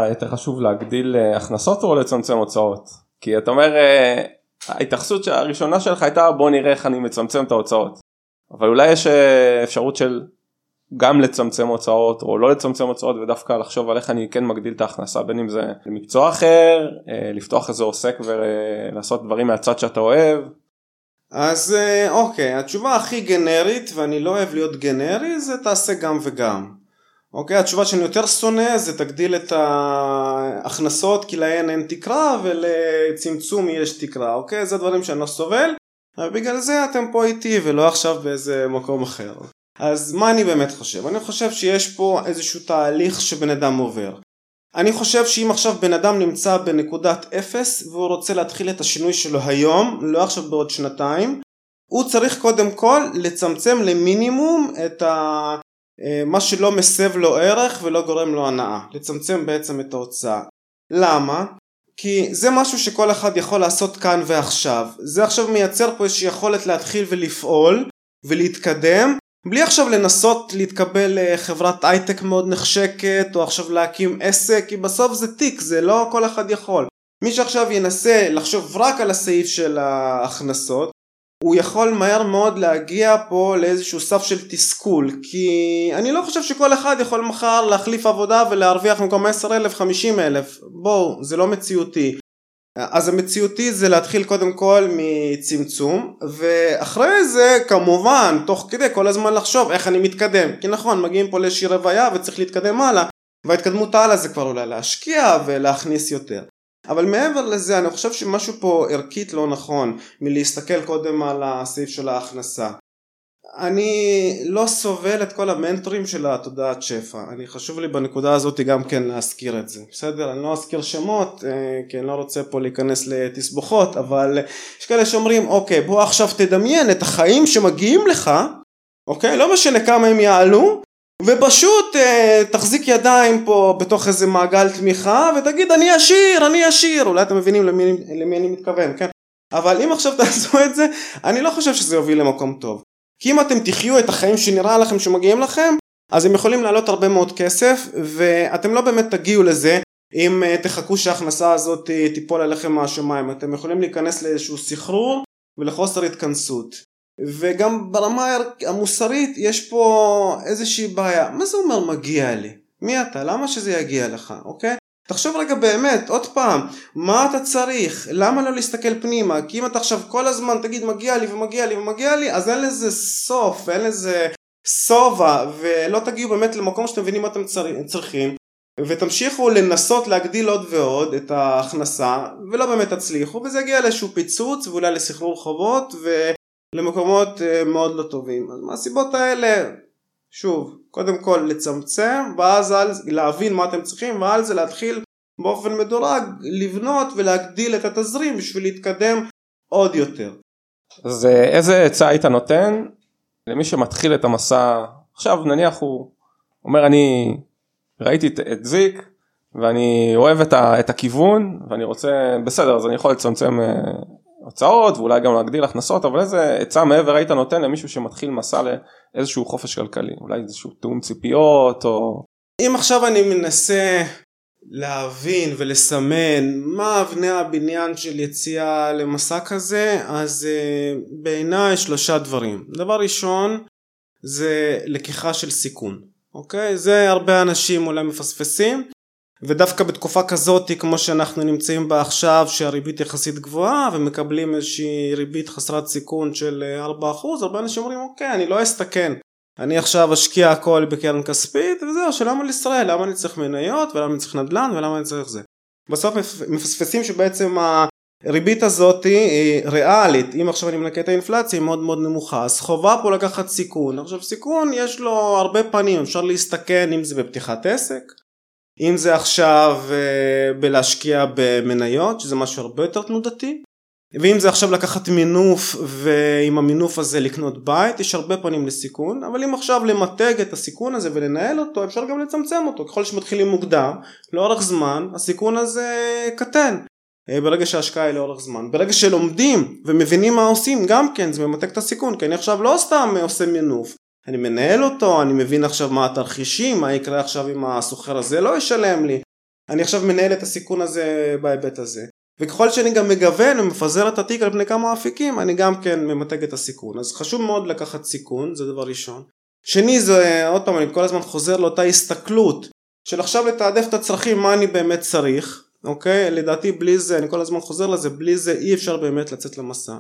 יותר חשוב להגדיל אה, הכנסות או לצמצם הוצאות? כי אתה אומר אה, ההתייחסות הראשונה שלך הייתה בוא נראה איך אני מצמצם את ההוצאות. אבל אולי יש אה, אפשרות של גם לצמצם הוצאות או לא לצמצם הוצאות ודווקא לחשוב על איך אני כן מגדיל את ההכנסה בין אם זה למקצוע אחר, לפתוח איזה עוסק ולעשות דברים מהצד שאתה אוהב. אז אוקיי, התשובה הכי גנרית ואני לא אוהב להיות גנרי זה תעשה גם וגם. אוקיי, התשובה שאני יותר שונא זה תגדיל את ההכנסות כי להן אין תקרה ולצמצום יש תקרה, אוקיי? זה דברים שאני לא סובל, ובגלל זה אתם פה איתי ולא עכשיו באיזה מקום אחר. אז מה אני באמת חושב? אני חושב שיש פה איזשהו תהליך שבן אדם עובר. אני חושב שאם עכשיו בן אדם נמצא בנקודת אפס והוא רוצה להתחיל את השינוי שלו היום, לא עכשיו בעוד שנתיים, הוא צריך קודם כל לצמצם למינימום את ה... אה, מה שלא מסב לו ערך ולא גורם לו הנאה, לצמצם בעצם את ההוצאה. למה? כי זה משהו שכל אחד יכול לעשות כאן ועכשיו. זה עכשיו מייצר פה איזושהי יכולת להתחיל ולפעול ולהתקדם בלי עכשיו לנסות להתקבל לחברת הייטק מאוד נחשקת או עכשיו להקים עסק כי בסוף זה תיק זה לא כל אחד יכול. מי שעכשיו ינסה לחשוב רק על הסעיף של ההכנסות הוא יכול מהר מאוד להגיע פה לאיזשהו סף של תסכול כי אני לא חושב שכל אחד יכול מחר להחליף עבודה ולהרוויח במקום 10 אלף 50 אלף. בואו זה לא מציאותי. אז המציאותי זה להתחיל קודם כל מצמצום ואחרי זה כמובן תוך כדי כל הזמן לחשוב איך אני מתקדם. כי נכון מגיעים פה לאיזושהי רוויה וצריך להתקדם הלאה וההתקדמות הלאה זה כבר אולי להשקיע ולהכניס יותר אבל מעבר לזה אני חושב שמשהו פה ערכית לא נכון מלהסתכל קודם על הסעיף של ההכנסה. אני לא סובל את כל המנטורים של התודעת שפע, אני חשוב לי בנקודה הזאת גם כן להזכיר את זה, בסדר? אני לא אזכיר שמות אה, כי אני לא רוצה פה להיכנס לתסבוכות אבל יש כאלה שאומרים אוקיי בוא עכשיו תדמיין את החיים שמגיעים לך אוקיי? לא משנה כמה הם יעלו ופשוט אה, תחזיק ידיים פה בתוך איזה מעגל תמיכה ותגיד אני עשיר אני עשיר. אולי אתם מבינים למי, למי אני מתכוון כן? אבל אם עכשיו [LAUGHS] תעשו את זה אני לא חושב שזה יוביל למקום טוב. כי אם אתם תחיו את החיים שנראה לכם שמגיעים לכם אז הם יכולים לעלות הרבה מאוד כסף ואתם לא באמת תגיעו לזה אם אה, תחכו שההכנסה הזאת אה, תיפול עליכם מהשמיים. אתם יכולים להיכנס לאיזשהו סחרור ולחוסר התכנסות וגם ברמה המוסרית יש פה איזושהי בעיה. מה זה אומר מגיע לי? מי אתה? למה שזה יגיע לך? אוקיי? תחשוב רגע באמת, עוד פעם, מה אתה צריך? למה לא להסתכל פנימה? כי אם אתה עכשיו כל הזמן תגיד מגיע לי ומגיע לי ומגיע לי, אז אין לזה סוף, אין לזה שובע, ולא תגיעו באמת למקום שאתם מבינים מה אתם צריכים, ותמשיכו לנסות להגדיל עוד ועוד את ההכנסה, ולא באמת תצליחו, וזה יגיע לאיזשהו פיצוץ, ואולי לסחרור חובות, ו... למקומות אה, מאוד לא טובים. אז מהסיבות האלה, שוב, קודם כל לצמצם, ואז על, להבין מה אתם צריכים, ועל זה להתחיל באופן מדורג לבנות ולהגדיל את התזרים בשביל להתקדם עוד יותר. אז אה, איזה עצה היית נותן למי שמתחיל את המסע, עכשיו נניח הוא אומר אני ראיתי את, את זיק ואני אוהב את, ה, את הכיוון ואני רוצה בסדר אז אני יכול לצמצם אה, הוצאות ואולי גם להגדיל הכנסות אבל איזה עצה מעבר היית נותן למישהו שמתחיל מסע לאיזשהו חופש כלכלי? אולי איזשהו תאום ציפיות או. אם עכשיו אני מנסה להבין ולסמן מה אבני הבניין של יציאה למסע כזה אז uh, בעיניי שלושה דברים. דבר ראשון זה לקיחה של סיכון אוקיי? זה הרבה אנשים אולי מפספסים ודווקא בתקופה כזאת כמו שאנחנו נמצאים בה עכשיו שהריבית יחסית גבוהה ומקבלים איזושהי ריבית חסרת סיכון של 4% הרבה אנשים אומרים אוקיי אני לא אסתכן. אני עכשיו אשקיע הכל בקרן כספית וזהו שלמה לישראל? למה אני צריך מניות? ולמה אני צריך נדל"ן? ולמה אני צריך זה? בסוף מפספסים שבעצם הריבית הזאת היא ריאלית. אם עכשיו אני מנקה את האינפלציה היא מאוד מאוד נמוכה. אז חובה פה לקחת סיכון. עכשיו סיכון יש לו הרבה פנים. אפשר להסתכן אם זה בפתיחת עסק אם זה עכשיו uh, בלהשקיע במניות שזה משהו הרבה יותר תנודתי ואם זה עכשיו לקחת מינוף ועם המינוף הזה לקנות בית יש הרבה פנים לסיכון אבל אם עכשיו למתג את הסיכון הזה ולנהל אותו אפשר גם לצמצם אותו. ככל שמתחילים מוקדם לאורך זמן הסיכון הזה קטן. אה, ברגע שההשקעה היא לאורך זמן. ברגע שלומדים ומבינים מה עושים גם כן זה ממתג את הסיכון כי אני עכשיו לא סתם עושה מינוף אני מנהל אותו, אני מבין עכשיו מה התרחישים, מה יקרה עכשיו אם הסוחר הזה לא ישלם לי. אני עכשיו מנהל את הסיכון הזה בהיבט הזה. וככל שאני גם מגוון ומפזר את התיק על פני כמה אפיקים, אני גם כן ממתג את הסיכון. אז חשוב מאוד לקחת סיכון, זה דבר ראשון. שני זה, עוד פעם, אני כל הזמן חוזר לאותה הסתכלות של עכשיו לתעדף את הצרכים, מה אני באמת צריך, אוקיי? לדעתי בלי זה, אני כל הזמן חוזר לזה, בלי זה אי אפשר באמת לצאת למסע.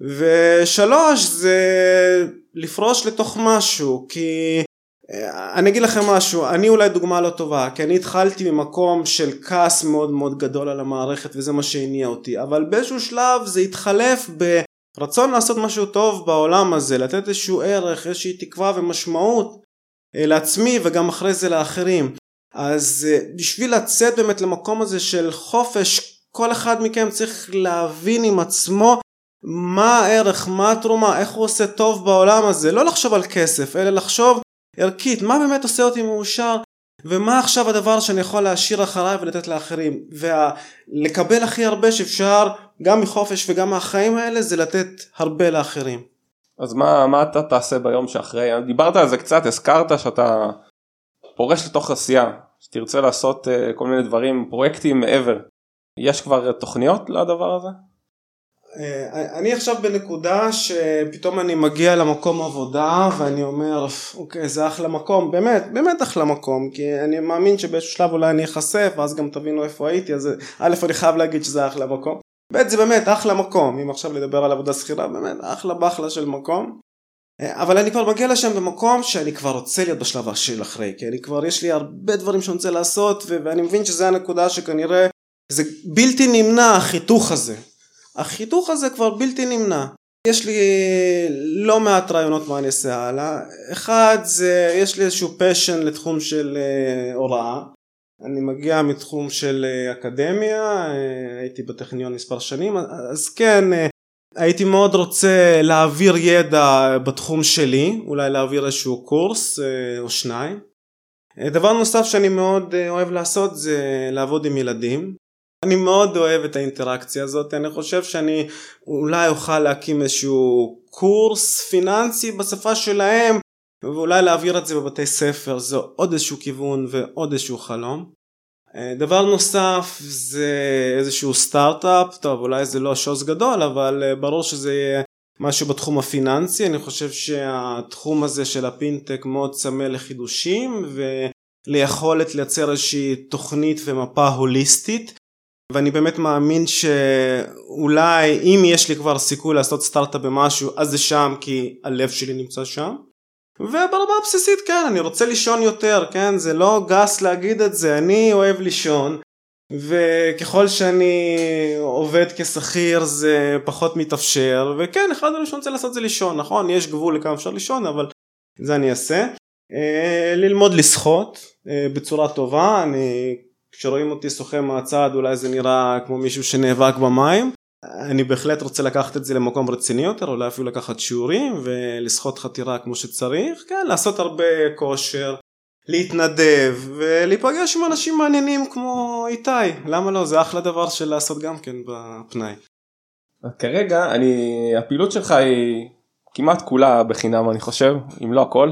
ושלוש זה לפרוש לתוך משהו כי אה, אני אגיד לכם משהו אני אולי דוגמה לא טובה כי אני התחלתי ממקום של כעס מאוד מאוד גדול על המערכת וזה מה שהניע אותי אבל באיזשהו שלב זה התחלף ברצון לעשות משהו טוב בעולם הזה לתת איזשהו ערך איזושהי תקווה ומשמעות אה, לעצמי וגם אחרי זה לאחרים. אז אה, בשביל לצאת באמת למקום הזה של חופש כל אחד מכם צריך להבין עם עצמו מה הערך, מה התרומה, איך הוא עושה טוב בעולם הזה, לא לחשוב על כסף, אלא לחשוב ערכית, מה באמת עושה אותי מאושר, ומה עכשיו הדבר שאני יכול להשאיר אחריי ולתת לאחרים, ולקבל הכי הרבה שאפשר, גם מחופש וגם מהחיים האלה, זה לתת הרבה לאחרים. אז מה, מה אתה תעשה ביום שאחרי? דיברת על זה קצת, הזכרת שאתה פורש לתוך עשייה, שתרצה לעשות uh, כל מיני דברים, פרויקטים מעבר. יש כבר תוכניות לדבר הזה? אה, אני עכשיו בנקודה שפתאום אני מגיע למקום עבודה ואני אומר אוקיי זה אחלה מקום. באמת באמת אחלה מקום כי אני מאמין שבאיזשהו שלב אולי אני אחשף ואז גם תבינו איפה הייתי אז א' אני חייב להגיד שזה אחלה מקום. ב' זה באמת אחלה מקום אם עכשיו לדבר על עבודה שכירה באמת אחלה באחלה של מקום. אה, אבל אני כבר מגיע לשם במקום שאני כבר רוצה להיות בשלב של אחרי כי אני כבר יש לי הרבה דברים שאני רוצה לעשות ואני מבין שזה הנקודה שכנראה זה בלתי נמנע החיתוך הזה החיתוך הזה כבר בלתי נמנע. יש לי לא מעט רעיונות מה אני אעשה הלאה. אחד זה, יש לי איזשהו פשן לתחום של uh, הוראה. אני מגיע מתחום של uh, אקדמיה, uh, הייתי בטכניון מספר שנים, אז כן, הייתי מאוד רוצה להעביר ידע בתחום שלי, אולי להעביר איזשהו קורס או שניים. דבר נוסף שאני מאוד אוהב לעשות זה לעבוד עם ילדים. אני מאוד אוהב את האינטראקציה הזאת, אני חושב שאני אולי אוכל להקים איזשהו קורס פיננסי בשפה שלהם ואולי להעביר את זה בבתי ספר, זה עוד איזשהו כיוון ועוד איזשהו חלום. אה, דבר נוסף זה איזשהו סטארט-אפ, טוב אולי זה לא שוס גדול אבל אה, ברור שזה יהיה משהו בתחום הפיננסי, אני חושב שהתחום הזה של הפינטק מאוד צמא לחידושים וליכולת לייצר איזושהי תוכנית ומפה הוליסטית ואני באמת מאמין שאולי אם יש לי כבר סיכוי לעשות סטארט-אפ במשהו אז זה שם כי הלב שלי נמצא שם. וברמה הבסיסית כן אני רוצה לישון יותר כן? זה לא גס להגיד את זה אני אוהב לישון וככל שאני עובד כשכיר זה פחות מתאפשר וכן אחד שאני רוצה לעשות זה לישון נכון? יש גבול לכמה אפשר לישון אבל זה אני אעשה. אה, ללמוד לשחות אה, בצורה טובה אני כשרואים אותי שוחה מהצד אולי זה נראה כמו מישהו שנאבק במים. אני בהחלט רוצה לקחת את זה למקום רציני יותר, אולי אפילו לקחת שיעורים ולשחות חתירה כמו שצריך, כן, לעשות הרבה כושר, להתנדב ולהיפגש עם אנשים מעניינים כמו איתי, למה לא? זה אחלה דבר של לעשות גם כן בפנאי. כרגע אני, הפעילות שלך היא כמעט כולה בחינם אני חושב, אם לא הכל.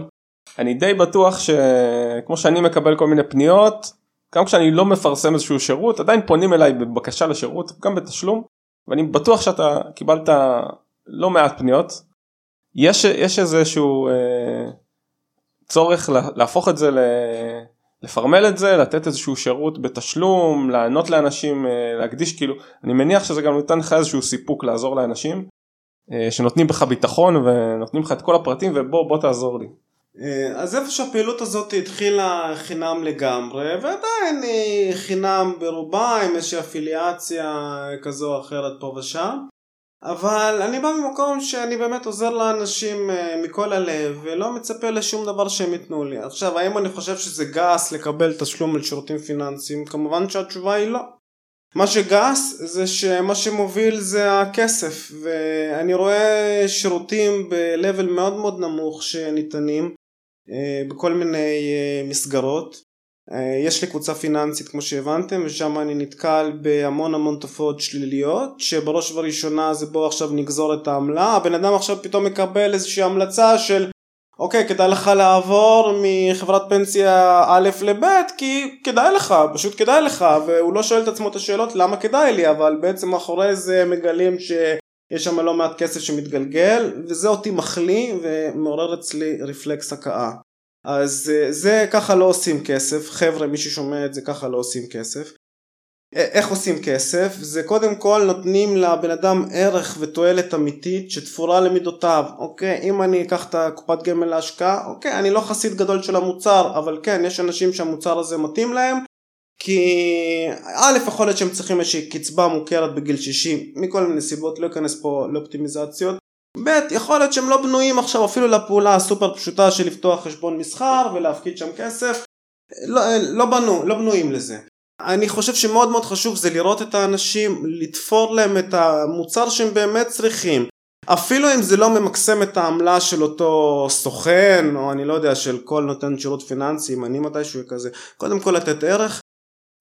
אני די בטוח שכמו שאני מקבל כל מיני פניות, גם כשאני לא מפרסם איזשהו שירות עדיין פונים אליי בבקשה לשירות גם בתשלום ואני בטוח שאתה קיבלת לא מעט פניות. יש, יש איזשהו אה, צורך להפוך את זה ל... לפרמל את זה לתת איזשהו שירות בתשלום לענות לאנשים אה, להקדיש כאילו אני מניח שזה גם נותן לך איזשהו סיפוק לעזור לאנשים אה, שנותנים בך ביטחון ונותנים לך את כל הפרטים ובוא בוא תעזור לי. אה, אז איפה שהפעילות הזאת התחילה חינם לגמרי ועדיין היא חינם ברובה עם איזושהי אפיליאציה כזו או אחרת פה ושם. אבל אני בא ממקום שאני באמת עוזר לאנשים אה, מכל הלב ולא מצפה לשום דבר שהם ייתנו לי. עכשיו האם אני חושב שזה גס לקבל תשלום על שירותים פיננסיים? כמובן שהתשובה היא לא. מה שגס זה שמה שמוביל זה הכסף ואני רואה שירותים ב-level מאוד מאוד נמוך שניתנים בכל מיני אה, מסגרות. אה, יש לי קבוצה פיננסית כמו שהבנתם ושם אני נתקל בהמון המון תופעות שליליות שבראש ובראשונה זה בוא עכשיו נגזור את העמלה. הבן אדם עכשיו פתאום מקבל איזושהי המלצה של אוקיי, כדאי לך לעבור מחברת פנסיה א' לב' כי כדאי לך, פשוט כדאי לך, והוא לא שואל את עצמו את השאלות למה כדאי לי, אבל בעצם מאחורי זה מגלים שיש שם לא מעט כסף שמתגלגל, וזה אותי מחליא ומעורר אצלי רפלקס הכאה. אז אה, זה ככה לא עושים כסף, חבר'ה מי ששומע את זה ככה לא עושים כסף. איך עושים כסף? זה קודם כל נותנים לבן אדם ערך ותועלת אמיתית שתפורה למידותיו. אוקיי, אם אני אקח את הקופת גמל להשקעה, אוקיי, אני לא חסיד גדול של המוצר, אבל כן, יש אנשים שהמוצר הזה מתאים להם, כי א', יכול להיות שהם צריכים איזושהי קצבה מוכרת בגיל 60, מכל מיני סיבות, לא אכנס פה לאופטימיזציות. ב', יכול להיות שהם לא בנויים עכשיו אפילו לפעולה הסופר פשוטה של לפתוח חשבון מסחר ולהפקיד שם כסף. לא, לא בנו, לא בנויים לזה. אני חושב שמאוד מאוד חשוב זה לראות את האנשים, לתפור להם את המוצר שהם באמת צריכים. אפילו אם זה לא ממקסם את העמלה של אותו סוכן, או אני לא יודע, של כל נותן שירות פיננסי, אם אני מתישהו כזה, קודם כל לתת ערך,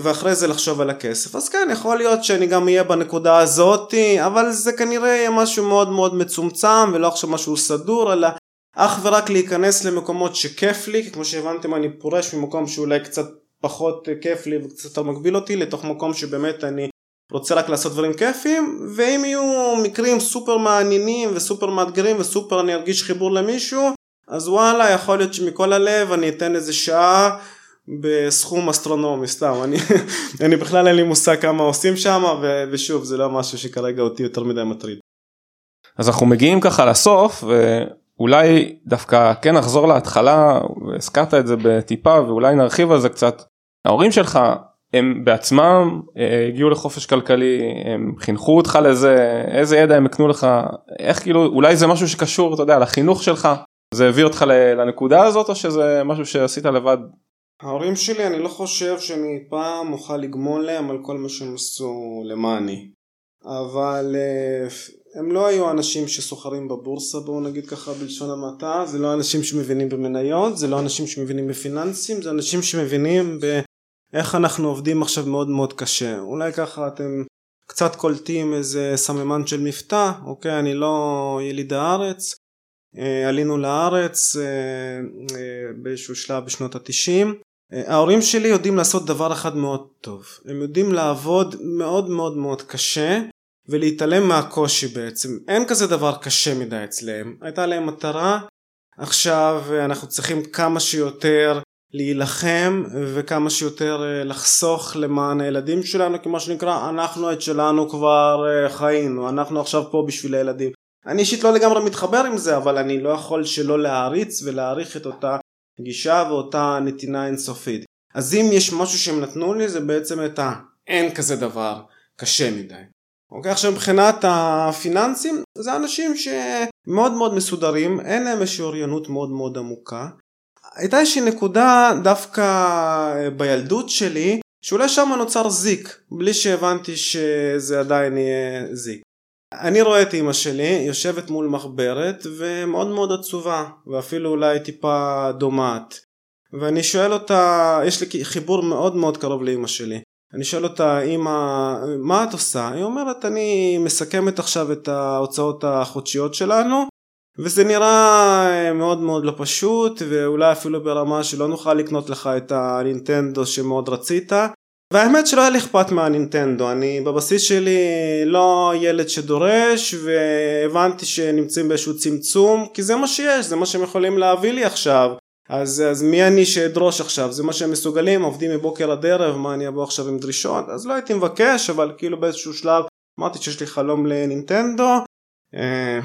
ואחרי זה לחשוב על הכסף. אז כן, יכול להיות שאני גם אהיה בנקודה הזאתי, אבל זה כנראה יהיה משהו מאוד מאוד מצומצם, ולא עכשיו משהו סדור, אלא אך ורק להיכנס למקומות שכיף לי, כי כמו שהבנתם אני פורש ממקום שאולי קצת פחות כיף לי וקצת יותר מגביל אותי לתוך מקום שבאמת אני רוצה רק לעשות דברים כיפים ואם יהיו מקרים סופר מעניינים וסופר מאתגרים וסופר אני ארגיש חיבור למישהו אז וואלה יכול להיות שמכל הלב אני אתן איזה שעה בסכום אסטרונומי סתם אני, [LAUGHS] אני בכלל אין לי מושג כמה עושים שם ושוב זה לא משהו שכרגע אותי יותר מדי מטריד. אז אנחנו מגיעים ככה לסוף ואולי דווקא כן נחזור להתחלה הזכרת את זה בטיפה ואולי נרחיב על זה קצת ההורים שלך הם בעצמם אה, הגיעו לחופש כלכלי הם חינכו אותך לזה איזה ידע הם הקנו לך איך כאילו אולי זה משהו שקשור אתה יודע לחינוך שלך זה הביא אותך לנקודה הזאת או שזה משהו שעשית לבד. ההורים שלי אני לא חושב שאני פעם אוכל לגמול להם על כל מה שהם עשו למעני. אבל אה, הם לא היו אנשים שסוחרים בבורסה בואו נגיד ככה בלשון המעטה. זה לא אנשים שמבינים במניות זה לא אנשים שמבינים בפיננסים זה אנשים שמבינים ב... איך אנחנו עובדים עכשיו מאוד מאוד קשה. אולי ככה אתם קצת קולטים איזה סממן של מבטא אוקיי? אני לא יליד הארץ אה, עלינו לארץ אה, באיזשהו שלב בשנות התשעים ההורים שלי יודעים לעשות דבר אחד מאוד טוב. הם יודעים לעבוד מאוד מאוד מאוד קשה ולהתעלם מהקושי בעצם. אין כזה דבר קשה מדי אצלם. הייתה להם מטרה עכשיו אנחנו צריכים כמה שיותר להילחם וכמה שיותר אה, לחסוך למען הילדים שלנו כי מה שנקרא אנחנו את שלנו כבר אה, חיינו. אנחנו עכשיו פה בשביל הילדים. אני אישית לא לגמרי מתחבר עם זה אבל אני לא יכול שלא להעריץ ולהעריך את אותה גישה ואותה נתינה אינסופית. אז אם יש משהו שהם נתנו לי זה בעצם את האין כזה דבר קשה מדי. אוקיי? עכשיו מבחינת הפיננסים זה אנשים שמאוד מאוד מסודרים אין להם איזושהי אוריינות מאוד מאוד עמוקה. הייתה איזושהי נקודה דווקא אה, בילדות שלי שאולי שם נוצר זיק בלי שהבנתי שזה עדיין יהיה זיק. אני רואה את אמא שלי יושבת מול מחברת ומאוד מאוד עצובה ואפילו אולי טיפה דומעת ואני שואל אותה יש לי חיבור מאוד מאוד קרוב לאמא שלי אני שואל אותה אמא מה את עושה? היא אומרת אני מסכמת עכשיו את ההוצאות החודשיות שלנו וזה נראה אה, מאוד מאוד לא פשוט ואולי אפילו ברמה שלא נוכל לקנות לך את הנינטנדו שמאוד רצית והאמת שלא היה לי אכפת מהנינטנדו אני בבסיס שלי לא ילד שדורש והבנתי שנמצאים באיזשהו צמצום כי זה מה שיש זה מה שהם יכולים להביא לי עכשיו. אז, אז מי אני שאדרוש עכשיו? זה מה שהם מסוגלים עובדים מבוקר עד ערב מה אני אבוא עכשיו עם דרישות? אז לא הייתי מבקש אבל כאילו באיזשהו שלב אמרתי שיש לי חלום לנינטנדו. אה,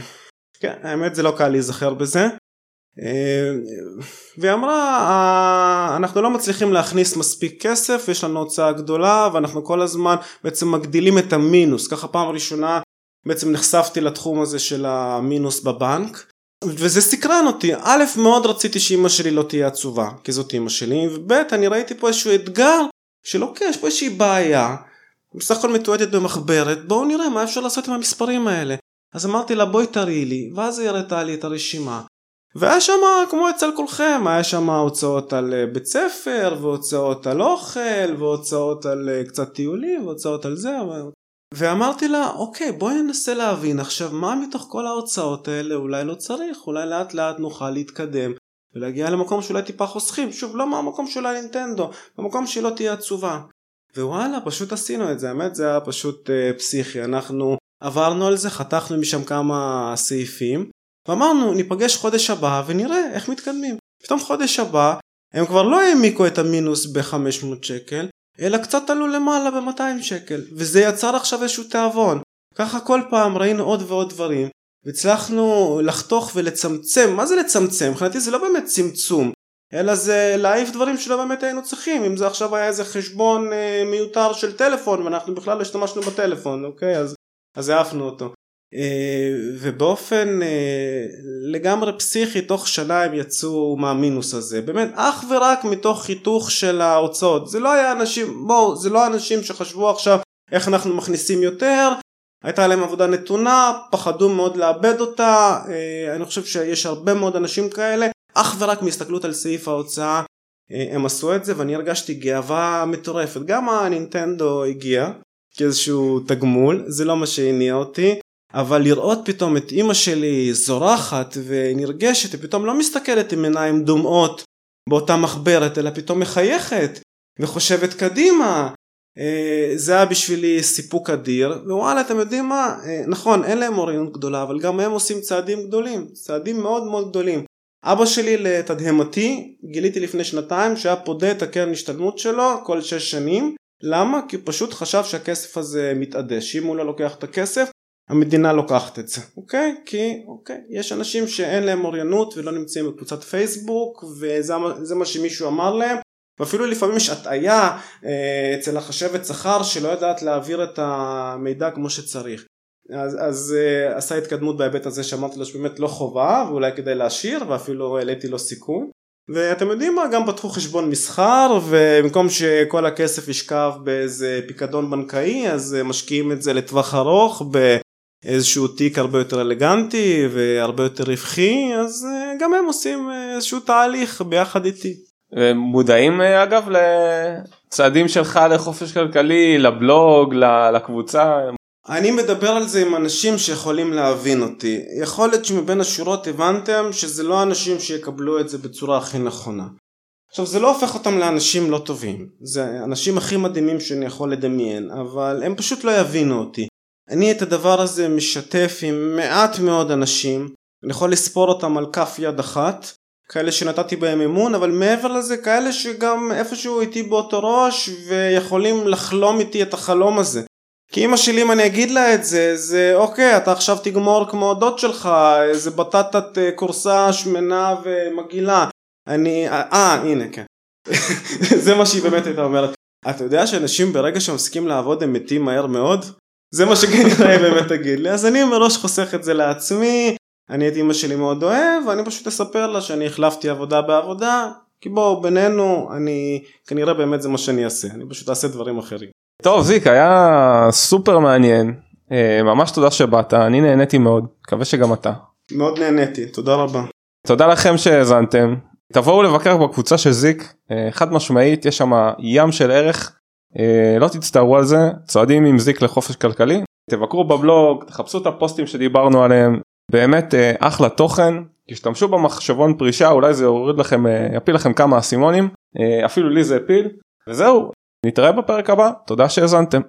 כן, האמת זה לא קל להיזכר בזה. אה, והיא אמרה אה, אנחנו לא מצליחים להכניס מספיק כסף יש לנו הוצאה גדולה ואנחנו כל הזמן בעצם מגדילים את המינוס. ככה פעם ראשונה בעצם נחשפתי לתחום הזה של המינוס בבנק וזה סקרן אותי. א' מאוד רציתי שאימא שלי לא תהיה עצובה כי זאת אימא שלי וב' אני ראיתי פה איזשהו אתגר של אוקיי יש פה איזושהי בעיה בסך הכל מתועדת במחברת בואו נראה מה אפשר לעשות עם המספרים האלה. אז אמרתי לה בואי תראי לי. ואז היא הראתה לי את הרשימה והיה שם כמו אצל כולכם היה שם הוצאות על אה, בית ספר והוצאות על אוכל והוצאות על אה, קצת טיולים והוצאות על זה ואמרתי לה אוקיי בואי ננסה להבין עכשיו מה מתוך כל ההוצאות האלה אולי לא צריך? אולי לאט לאט נוכל להתקדם ולהגיע למקום שאולי טיפה חוסכים, שוב לא מהמקום של הנינטנדו, במקום שהיא לא תהיה עצובה. ווואלה פשוט עשינו את זה, האמת זה היה פשוט אה, פסיכי, אנחנו עברנו על זה, חתכנו משם כמה סעיפים, ואמרנו ניפגש חודש הבא ונראה איך מתקדמים. פתאום חודש הבא הם כבר לא העמיקו את המינוס ב-500 שקל, אלא קצת עלו למעלה ב-200 שקל, וזה יצר עכשיו איזשהו תיאבון. ככה כל פעם ראינו עוד ועוד דברים, והצלחנו לחתוך ולצמצם, מה זה לצמצם? מבחינתי זה לא באמת צמצום, אלא זה להעיף דברים שלא באמת היינו צריכים, אם זה עכשיו היה איזה חשבון אה, מיותר של טלפון ואנחנו בכלל לא השתמשנו בטלפון, אוקיי? אז, אז העפנו אותו. אה, ובאופן אה, לגמרי פסיכי תוך שנה הם יצאו מהמינוס הזה. באמת אך ורק מתוך חיתוך של ההוצאות. זה לא היה אנשים בואו זה לא אנשים שחשבו עכשיו איך אנחנו מכניסים יותר הייתה להם עבודה נתונה פחדו מאוד לאבד אותה אה, אני חושב שיש הרבה מאוד אנשים כאלה. אך ורק מהסתכלות על סעיף ההוצאה הם עשו את זה ואני הרגשתי גאווה מטורפת. גם הנינטנדו הגיע כאיזשהו תגמול זה לא מה שהניע אותי אבל לראות פתאום את אימא שלי זורחת ונרגשת ופתאום לא מסתכלת עם עיניים דומעות באותה מחברת אלא פתאום מחייכת וחושבת קדימה אה, זה היה בשבילי סיפוק אדיר. ווואלה אתם יודעים מה? אה, נכון אין להם אוריינות גדולה אבל גם הם עושים צעדים גדולים צעדים מאוד מאוד גדולים. אבא שלי לתדהמתי גיליתי לפני שנתיים שהיה פודה את הקרן השתלמות שלו כל שש שנים. למה? כי הוא פשוט חשב שהכסף הזה מתאדש אם הוא לא לוקח את הכסף המדינה לוקחת את זה, אוקיי? כי אוקיי, יש אנשים שאין להם אוריינות ולא נמצאים בקבוצת פייסבוק וזה מה שמישהו אמר להם ואפילו לפעמים יש הטעיה אה, אצל החשבת שכר שלא יודעת להעביר את המידע כמו שצריך. אז, אז אה, עשה התקדמות בהיבט הזה שאמרתי לו שבאמת לא חובה ואולי כדאי להשאיר ואפילו העליתי לו סיכון. ואתם יודעים מה גם פתחו חשבון מסחר ובמקום שכל הכסף ישכב באיזה פיקדון בנקאי אז משקיעים את זה לטווח ארוך איזשהו תיק הרבה יותר אלגנטי והרבה יותר רווחי אז אה, גם הם עושים אה, איזשהו תהליך ביחד איתי. מודעים אה, אגב לצעדים שלך לחופש כלכלי לבלוג לקבוצה. אני מדבר על זה עם אנשים שיכולים להבין אותי יכול להיות שמבין השורות הבנתם שזה לא אנשים שיקבלו את זה בצורה הכי נכונה. עכשיו זה לא הופך אותם לאנשים לא טובים זה אנשים הכי מדהימים שאני יכול לדמיין אבל הם פשוט לא יבינו אותי אני את הדבר הזה משתף עם מעט מאוד אנשים, אני יכול לספור אותם על כף יד אחת, כאלה שנתתי בהם אמון, אבל מעבר לזה כאלה שגם איפשהו איתי באותו ראש ויכולים לחלום איתי את החלום הזה. כי אמא שלי אם אני אגיד לה את זה, זה אוקיי אתה עכשיו תגמור כמו דוד שלך, איזה בטטת כורסה אה, שמנה ומגעילה. אני, אה, הנה כן. [LAUGHS] זה מה שהיא באמת הייתה אומרת. אתה יודע שאנשים ברגע שהם מפסיקים לעבוד הם מתים מהר מאוד? זה מה שכנראה [LAUGHS] באמת תגיד לי. אז אני מראש חוסך את זה לעצמי אני את אמא שלי מאוד אוהב ואני פשוט אספר לה שאני החלפתי עבודה בעבודה כי בואו בינינו אני כנראה באמת זה מה שאני אעשה. אני פשוט אעשה דברים אחרים. טוב זיק היה סופר מעניין. אה, ממש תודה שבאת אני נהניתי מאוד. מקווה שגם אתה. מאוד נהניתי תודה רבה. תודה לכם שהאזנתם. תבואו לבקר בקבוצה של זיק. אה, חד משמעית יש שם ים של ערך לא תצטערו על זה צועדים עם זיק לחופש כלכלי. תבקרו בבלוג תחפשו את הפוסטים שדיברנו עליהם. באמת אה, אחלה תוכן. תשתמשו במחשבון פרישה אולי זה יוריד לכם אה, יפיל לכם כמה אסימונים. אפילו לי זה הפיל וזהו נתראה בפרק הבא. תודה שהאזנתם.